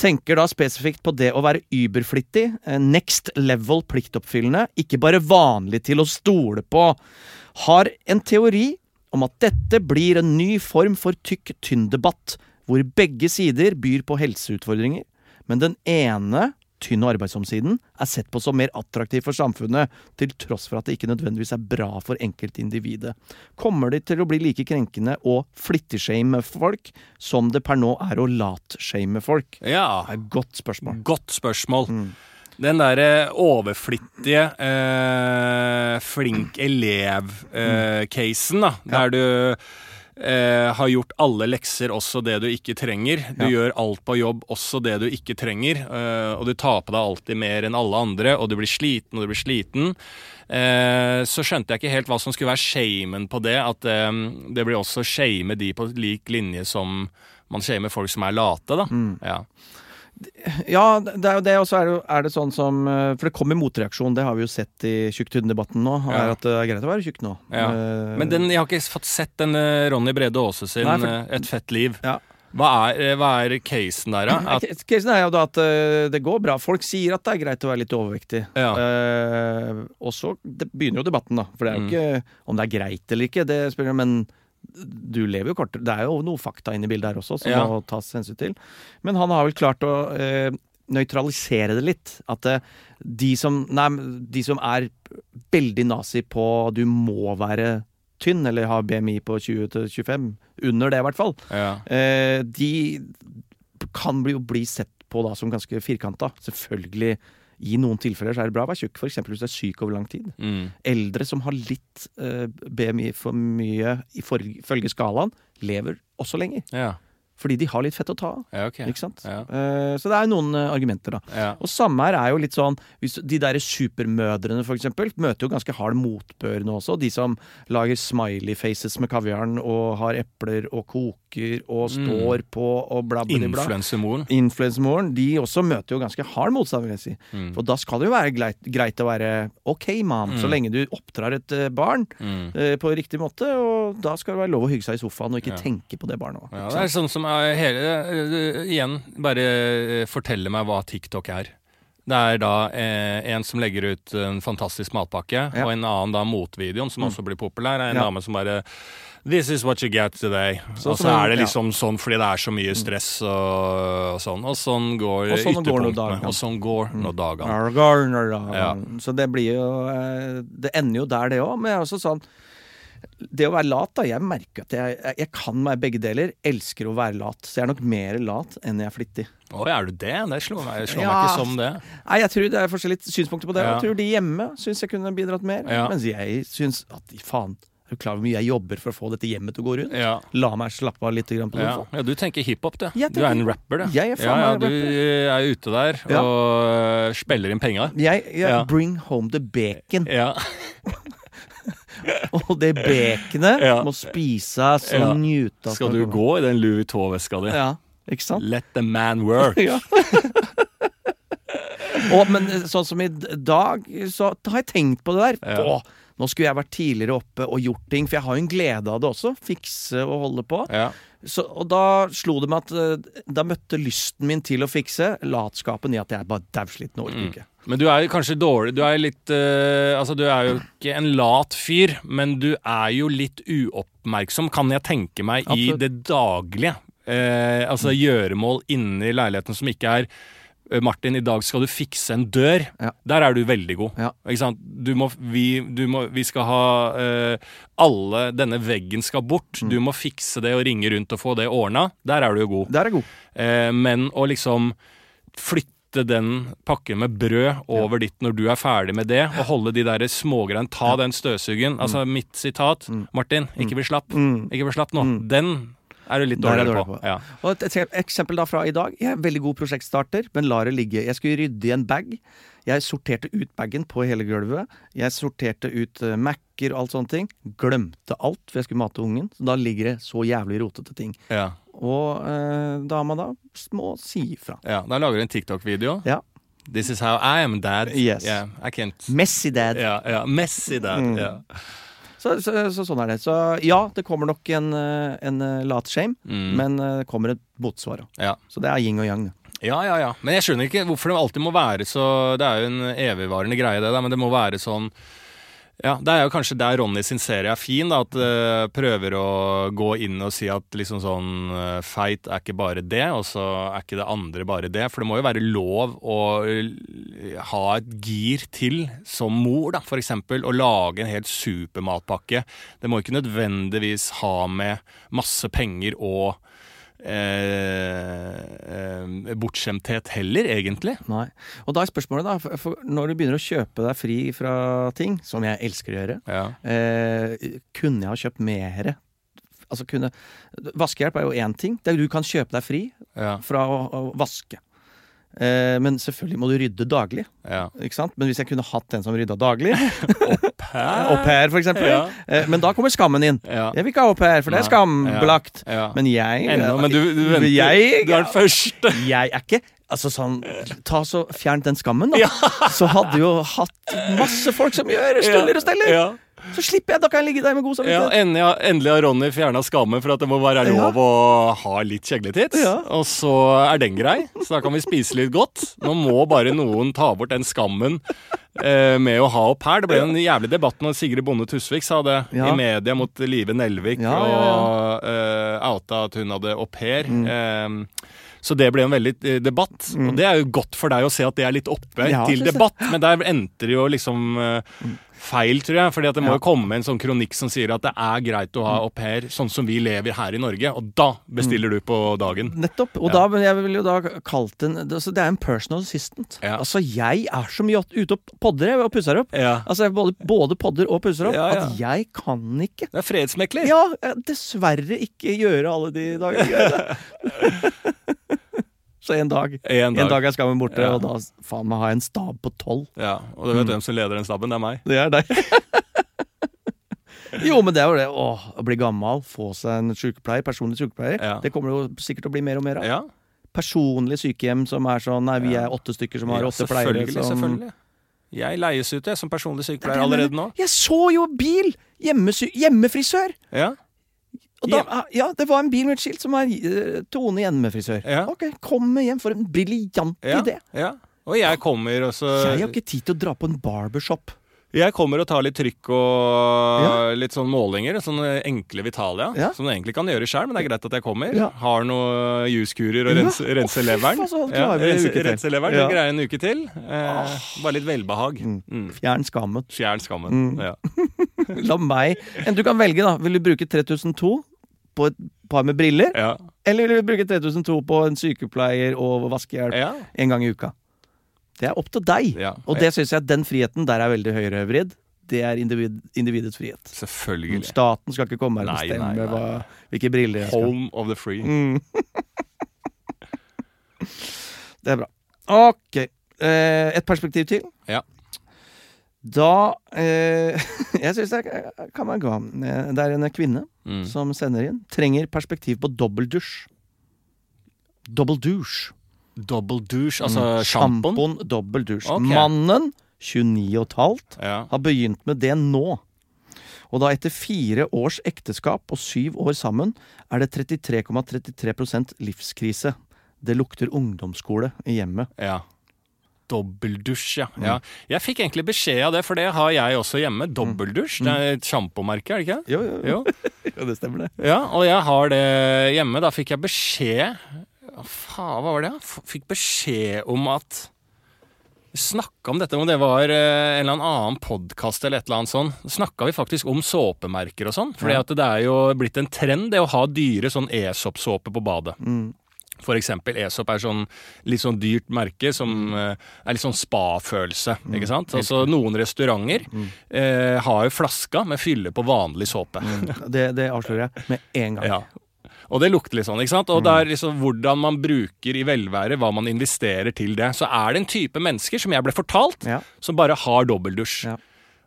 Tenker da spesifikt på det å være überflittig, eh, next level pliktoppfyllende, ikke bare vanlig til å stole på. Har en teori om at dette blir en ny form for tykk-tynn-debatt, hvor begge sider byr på helseutfordringer, men den ene, tynn- og arbeidsom-siden, er sett på som mer attraktiv for samfunnet, til tross for at det ikke nødvendigvis er bra for enkeltindividet. Kommer det til å bli like krenkende å flittigshame folk som det per nå er å latshame folk? Ja. Det er et godt spørsmål. Godt spørsmål. Mm. Den derre overflittige eh, flink elev-casen, da. Der du eh, har gjort alle lekser, også det du ikke trenger. Du Ja. gjør alt på jobb, også det du ikke trenger. eh, og du tar på deg alltid mer enn alle andre, og du blir sliten og du blir sliten. Eh, så skjønte jeg ikke helt hva som skulle være shamen på det. At eh, det blir også shame de på lik linje som man shamer folk som er late, da. Mm. Ja. Ja, det er jo det, og så er det, er det sånn som eh, For det kommer motreaksjon, det har vi jo sett i tjukk-tynn-debatten nå. Ja. Er at det er greit å være tjukk nå. Ja. Eh, Men den, jeg har ikke fått sett den eh, Ronny Brede Aase sin Nei, for- eh, Et fett liv. Ja. Hva, er, eh, hva er casen der, da? At, Casen er jo da at eh, det går bra. Folk sier at det er greit å være litt overvektig. Ja. Uh, og så det begynner jo debatten, da. For det er jo Mm. ikke om det er greit eller ikke, det spiller men du lever jo kortere. Det er jo noe fakta inne i bildet her også som Ja. må tas hensyn til. Men han har vel klart å eh, nøytralisere det litt. At eh, de, som, nei, de som er veldig nazi på du må være tynn, eller ha BMI på 20-25, under det i hvert fall, ja. Eh, de kan bli, bli sett på da som ganske firkanta. Selvfølgelig, i noen tilfeller så er det bra å være tjukk, f.eks. hvis du er syk over lang tid. Mm. Eldre som har litt uh, BMI for mye ifølge skalaen, lever også lenger. ja. Fordi de har litt fett å ta av. Ja, okay. Ikke sant? Ja. Eh, så det er noen eh, argumenter, da. Ja. Og samme her er jo litt sånn hvis De der supermødrene, for eksempel, møter jo ganske hard motbør nå også. De som lager smiley faces med kaviaren og har epler og koker og står på og bla, bla, bla. Influencermoren, de også møter jo ganske hard motstand, vil jeg si. Mm. For da skal det jo være greit, greit å være OK, mam, så lenge du oppdrar et eh, barn Mm. eh, på riktig måte. Og da skal det være lov å hygge seg i sofaen og ikke tenke på det barnet. Ja, det er sånn som hele eh, Igjen, bare eh, fortelle meg hva TikTok er. Det er da eh, en som legger ut en fantastisk matpakke, Ja. og en annen da motvideoen, som også blir populær, er en Ja. dame som bare This is what you get today. Så og så er det ja. liksom sånn fordi det er så mye stress og, og sånn. Og sånn går Og sånn ytterpunktene. Og sånn går nå dagene. Ja. Så det blir jo eh, Det ender jo der, det òg. Men jeg er også sånn Det å være lat, da. Jeg merker at jeg, jeg, jeg kan være begge deler. Elsker å være lat. Så jeg er nok mer lat enn jeg er flittig. Å, er du det? Det slår meg, slår meg ikke som det. Nei, jeg tror det er forskjellige synspunkter på det. Ja. Jeg tror de hjemme syns jeg kunne bidratt mer. Ja. Mens jeg syns at faen, er du klar over hvor mye jeg jobber for å få dette hjemmet til å gå rundt? Ja. La meg slappe av litt på Ja. sofaen. ja, du tenker hiphop, du. Tenker, Du er en rapper, du. Jeg er ja, ja, du er ute der Ja. og øh, spiller inn penga. Jeg, jeg Ja. bring home the bacon. Ja. Og det baconet Ja. må spises og Ja. nytes. Skal du gå i den Louis Vuitton-veska di? Ja, ikke sant? Let the man work. Ja. og, men sånn som i dag, så har jeg tenkt på det der. Ja. Å, nå skulle jeg vært tidligere oppe og gjort ting, for jeg har jo en glede av det også. Fikse og holde på. Ja. Så, og da slo det meg at eh, da møtte lysten min til å fikse latskapen i at jeg bare dausliten og Mm. orker ikke. Men du er jo kanskje dårlig Du er litt uh, Altså, du er jo ikke en lat fyr, men du er jo litt uoppmerksom, kan jeg tenke meg, i det daglige. Uh, altså gjøremål inne i leiligheten som ikke er Martin, i dag skal du fikse en dør. Ja. Der er du veldig god. Ja. Ikke sant? Du må, vi, du må, vi skal ha uh, Alle Denne veggen skal bort. Mm. Du må fikse det og ringe rundt og få det ordna. Der er du jo god. Der er god. Uh, men å liksom flytte den pakken med brød over dit når du er ferdig med det, og holde de der smågreiene Ta den støvsugeren. Altså mitt sitat. Martin, ikke bli slapp. Mm. Ikke bli slapp nå. Den er du litt er dårligere dårlig på. på. Ja. Og et eksempel da fra i dag. Jeg er en veldig god prosjektstarter, men lar det ligge. Jeg skulle rydde i en bag. Jeg sorterte ut bagen på hele gulvet. Jeg sorterte ut uh, Mac-er og alt sånne ting. Glemte alt, for jeg skulle mate ungen. Så da ligger det så jævlig rotete ting. Ja. Og eh, dama da må si ifra. ja. Da lager du en TikTok-video. Ja. This is how I am, dad. Yes. Yeah, I can't Messy dad. Ja, ja. Messy dad. Mm. Så, så, så sånn er det. Så ja, det kommer nok en, eh, en eh, latshame, Mm. men eh, det kommer et motsvar. ja. Så det er yin og yang. det. Ja, ja, ja. Men jeg skjønner ikke hvorfor det alltid må være så Det er jo en evigvarende greie, det der, men det må være sånn ja, Det er jo kanskje der Ronny sin serie er fin, da, at uh, prøver å gå inn og si at liksom sånn uh, feit er ikke bare det, og så er ikke det andre bare det. For det må jo være lov å eh, ha et gir til som mor, da, eksempel. Å lage en helt supermatpakke. Det må ikke nødvendigvis ha med masse penger og eh, eh, bortskjemthet heller, egentlig. Nei. Og da er spørsmålet, da, for, når du begynner å kjøpe deg fri fra ting, som jeg elsker å gjøre, Ja. eh, kunne jeg ha kjøpt mere? Altså kunne Vaskehjelp er jo én ting. Du kan kjøpe deg fri Ja. fra å, å vaske. Eh, men selvfølgelig må du rydde daglig. ja. Men hvis jeg kunne hatt en som rydda daglig, au pair for eksempel, Ja. eh, men da kommer skammen inn. Ja. Jeg vil ikke ha au pair, for det er skambelagt. Ja. Men jeg Enda, men du, du venter. Jeg, du er den første. jeg er ikke Altså sånn Ta så Fjern den skammen, da. Så hadde jo hatt masse folk som gjør steller og steller. Ja. Så slipper jeg, da kan jeg ligge der med god Ja, samvittighet. endelig, har- endelig har Ronny fjerna skammen for at det må være lov å ha litt kjegletitt. Ja. Og så er den grei, så da kan vi spise litt godt. Nå må bare noen ta bort den skammen eh, med å ha opp her. Det ble en jævlig debatt når Sigrid Bonde Tusvik sa det Ja. i media mot Live Nelvik Ja, ja, og eh, outa at hun hadde au pair. Eh, så det ble en veldig debatt. debatt. Og det er jo godt for deg å se at det er litt oppe Ja, til debatt, men der endte det jo liksom eh, feil, tror jeg. fordi at det må Ja. jo komme en sånn kronikk som sier at det er greit å ha au pair sånn som vi lever her i Norge, og da bestiller du på dagen. Nettopp. Og Ja. da, men jeg vil jo da kalt den det, altså, det er en personal assistant. Ja. Altså, jeg er så mye ute og podder og pusser opp. Ja. Altså, jeg både, både podder og pusser opp. Ja, ja. At jeg kan ikke. Det er fredsmekler. Ja, dessverre ikke gjøre alle de dagene. så en dag. En dag. En dag er skammen borte, Ja. og da faen meg har jeg en stab på tolv. Ja, Og du vet hvem som leder den staben? Det er meg. Det er deg. jo, men det er jo det. Åh, å bli gammel, få seg en sykepleier, personlig sykepleier. Ja. Det kommer det jo sikkert til å bli mer og mer av. Ja, Personlig sykehjem som er sånn Nei, vi er åtte stykker som har ja åtte pleiere. selvfølgelig. Som... selvfølgelig. Jeg leies ut jeg, som personlig er sykepleier allerede nå. Jeg så jo bil! Hjemmefrisør! Ja, da, ja, det var en bil med et skilt som var eh, Tone hjemmefrisør. Ja. Ok, Komme hjem for en briljant ja, idé. ja. Og jeg kommer også Jeg har ikke tid til å dra på en barbershop. Jeg kommer og tar litt trykk og litt sånn målinger. Sånne enkle Vitalia. Ja. Som du egentlig kan gjøre sjøl, men det er greit at jeg kommer. Ja. Har noen juskurer og Ja. rense, leveren. Altså, ja, klarer vi en rense, leveren, det greier jeg en uke til. Eh, bare litt velbehag. Mm. Mm. Fjern skammen. Fjern skammen. Mm. Ja. La meg Du kan velge, da. Vil du bruke 3002 på et par med briller? Ja. Eller vil du bruke 3002 på en sykepleier og vaskehjelp ja. en gang i uka? Det er opp til deg. ja. Og det syns jeg den friheten der er veldig høyrevridd. Det er individ, individets frihet. Selvfølgelig. Staten skal ikke komme her og Nei, bestemme nei, nei, hva, hvilke briller jeg skal. Home of the free. Mm. det er bra. Ok. Eh, et perspektiv til. Ja. Da eh, Jeg syns det kan være ga. Eh, Det er en kvinne Mm. som sender inn. Trenger perspektiv på dobbeldusj. Dobbeldusj. Double douche, altså Mm. sjampoen. Dobbeldusj. Okay. Mannen, 29 og et halvt, Ja. har begynt med det nå. Og da etter fire års ekteskap og syv år sammen, er det 33,33% livskrise. Det lukter ungdomsskole i hjemmet. ja. Dobbeldusj, ja. ja. Jeg fikk egentlig beskjed av det, for det har jeg også hjemme. Dobbeldusj. Det er et sjampomerke, er det ikke? Jo, jo, Jo. jo. det stemmer det. Ja, og jeg har det hjemme. Da fikk jeg beskjed faen, hva var det? Fikk beskjed om at Snakka om dette, om det var eh, en eller annen podkast eller et eller annet sånn. Snakka vi faktisk om såpemerker og sånn. Fordi Ja. det er jo blitt en trend det å ha dyre sånn Esop-såpe på badet. Mm. For eksempel Esop er sånn litt sånn dyrt merke som eh, er litt sånn spa-følelse. ikke sant? Altså Noen restauranter eh, har jo flaska med fylle på vanlig såpe. Det, det avslører jeg med en gang. Ja. Og det lukter litt sånn, ikke sant? Mm. Og det er liksom hvordan man bruker i velvære, hva man investerer til det. Så er det en type mennesker, som jeg ble fortalt, Ja. som bare har dobbeldusj. Ja.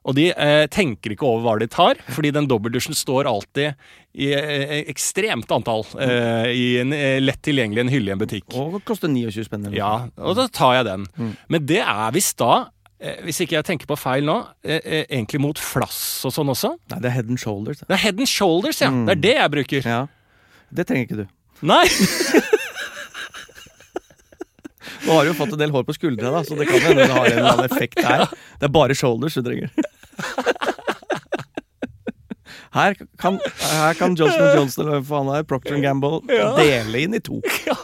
Og de eh, tenker ikke over hva de tar, fordi den dobbeldusjen står alltid i eh, ekstremt antall eh, i en eh, lett tilgjengelig en hylle i en butikk. Og koster 29 spenn. Ja, og da tar jeg den. Mm. Men det er visst da, eh, hvis ikke jeg tenker på feil nå, eh, egentlig mot flass og sånn også. Nei, det er head and shoulders. Det er head and shoulders, ja. Mm. Det er det jeg bruker. Ja. Det trenger ikke du. Nei! Nå har du jo fått en del hår på skuldra, da, så det kan hende det har en eller annen effekt her. Det er bare shoulders du trenger. Her kan, her kan Johnson Johnson eller hva faen er, Procter Gamble dele inn i to.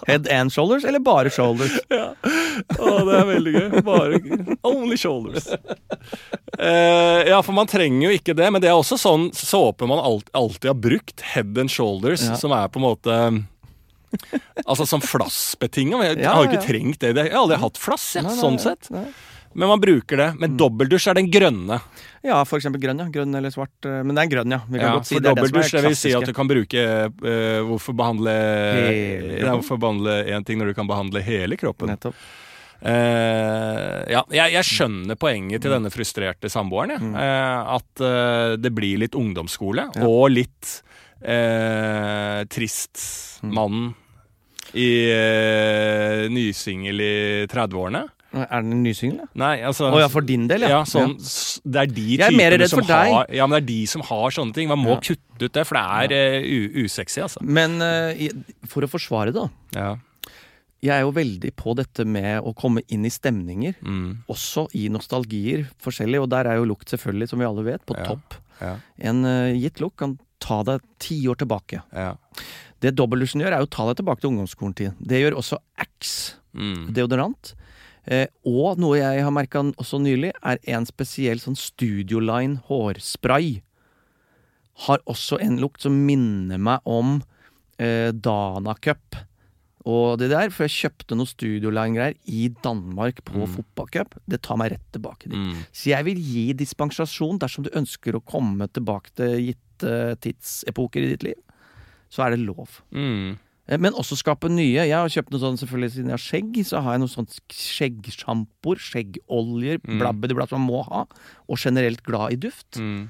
Head and shoulders, eller bare shoulders. Å, det er veldig gøy. Bare only shoulders. Eh, ja, for man trenger jo ikke det, men det er også sånn såpe man alt, alltid har brukt. Head and shoulders, Ja. som er på en måte Altså som flassbetinga. Jeg Ja, har ikke ja. trengt det. Jeg har aldri hatt flass, jeg, sånn sett. nei. Men man bruker det. Men dobbeldusj er den grønne. Ja, for eksempel grønn, ja. Grønn eller svart. eh, Men det er grønn, ja. Vi kan Ja, godt si det er det som er dobbeldusj, vil si at du kan bruke uh, Hvorfor behandle Hele ja, Hvorfor behandle én ting når du kan behandle hele kroppen? Nettopp. Uh, ja, jeg, jeg skjønner poenget til denne frustrerte samboeren. Ja. Mm. Uh, at det blir litt ungdomsskole, Ja. og litt trist mannen i uh, nysingel i 30-årene. Er den en ny singel. Nei, altså Å ja, for din del, ja. ja, sånn, Det er de er typene som har Ja, men det er de som har sånne ting. Man må Ja. kutte ut det, for det er ja. uh, usexy, altså. Men uh, for å forsvare det, da. Ja. Jeg er jo veldig på dette med å komme inn i stemninger. Mm. Også i nostalgier forskjellig, og der er jo lukt selvfølgelig, som vi alle vet, på topp. Ja. En uh, gitt lukt kan ta deg ti år tilbake. ja. Det dobbeltdusjen gjør, er jo å ta deg tilbake til ungdomsskoletid. Det gjør også Axe Mm. deodorant. Eh, og noe jeg har merka også nylig, er en spesiell sånn Studioline hårspray. Har også en lukt som minner meg om eh, Dana Cup. Og det der, for jeg kjøpte noe Studioline-greier i Danmark på Mm. fotballcup. Det tar meg rett tilbake dit. Mm. Så jeg vil gi dispensasjon dersom du ønsker å komme tilbake til gitte tidsepoker i ditt liv. Så er det lov. Mm. Eh, Men også skape nye. Jeg har kjøpt noe sånn selvfølgelig siden jeg har skjegg. Så har jeg noe sånt skjeggsjampoer, skjeggoljer, Mm. blabbedi-blabb som man må ha. Og generelt glad i duft. Mm.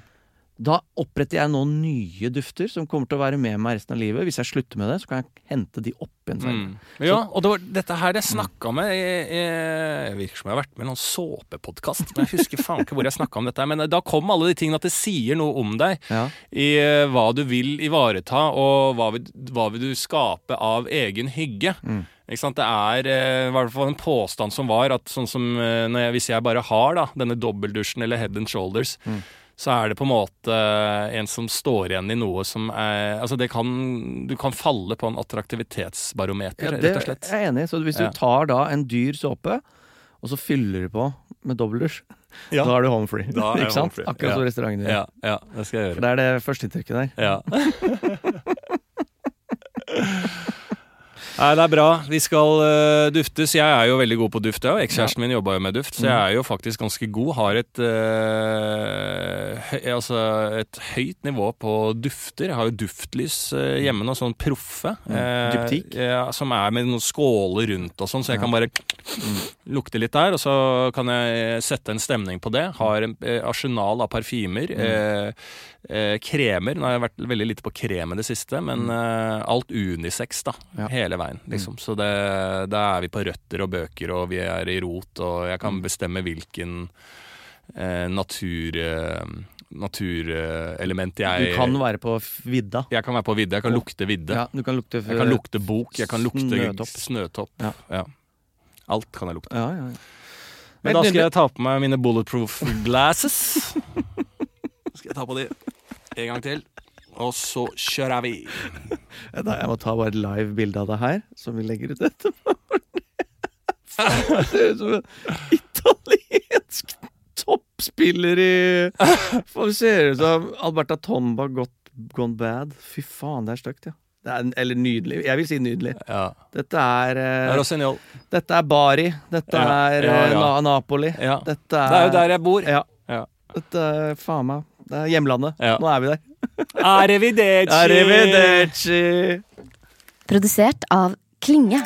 Da oppretter jeg nå nye dufter som kommer til å være med meg resten av livet. Hvis jeg slutter med det, så kan jeg hente de opp igjen senere. Mm. Ja, og det var dette her jeg snakka med Jeg, virker som jeg har vært med i noen såpepodkast, jeg husker faen ikke hvor jeg snakka om dette. Men da kom alle de tingene at det sier noe om deg. Ja. i eh, hva du vil ivareta, og hva vil, hva vil du skape av egen hygge. Mm. Ikke sant? Det er eh, i hvert fall en påstand som var at sånn som eh, når jeg, hvis jeg bare har da, denne dobbeldusjen eller head and shoulders, Mm. Så er det på en måte en som står igjen i noe som er Altså det kan Du kan falle på en attraktivitetsbarometer, Ja, rett og slett. Jeg er enig. Så hvis du tar da en dyr såpe, og så fyller du på med dobbeldusj, Ja. da er du home free. Ikke sant? free. Akkurat Ja. som restauranten din. Ja, ja, det skal jeg gjøre. For det er det førsteinntrykket der. Ja. Nei, det er bra. Vi skal uh, duftes. Jeg er jo veldig god på duft, jeg, ekskjæresten min jobba jo med duft, så jeg er jo faktisk ganske god. Har et, uh, høy, altså et høyt nivå på dufter. Jeg har jo duftlys uh, hjemme nå, sånn proffe. eh, Dyptik? ja, som er med noen skåler rundt og sånn, så jeg kan bare lukte litt der, og så kan jeg sette en stemning på det. Har en eh, arsenal av parfymer. Eh, eh, kremer. Nå har jeg vært veldig lite på krem i det siste, men eh, alt unisex, da. Hele veien, liksom. Så det, da er vi på røtter og bøker, og vi er i rot, og jeg kan bestemme hvilken eh, natur... Eh, naturelement Du kan være på vidda. Jeg kan være på vidda, Jeg kan lukte vidde. Ja, du kan lukte Jeg kan lukte bok. Jeg kan lukte Snøtopp. snøtopp. Ja. Ja. Alt kan jeg lukte. Ja, ja, ja. Men da skal jeg ta på meg mine bulletproof glasses. skal jeg ta på de en gang til. Og så kjører vi. Da, jeg må ta bare live bilde av det her, som vi legger ut etterpå. Det ser ut som en italiensk toppspiller i For Det ser ut som Alberta Tomba got, gone bad. Fy faen, det er stygt, ja. Det er, eller nydelig. Jeg vil si nydelig. Ja. Dette er, eh, dette er Bari. Dette Ja, er ja, eh, ja. Na Napoli. Ja. Dette er Det er jo der jeg bor. Ja. Ja. Dette er faen meg Det er hjemlandet. Ja. Nå er vi der. Arrivederci! Arrivederci! Produsert av Klinge.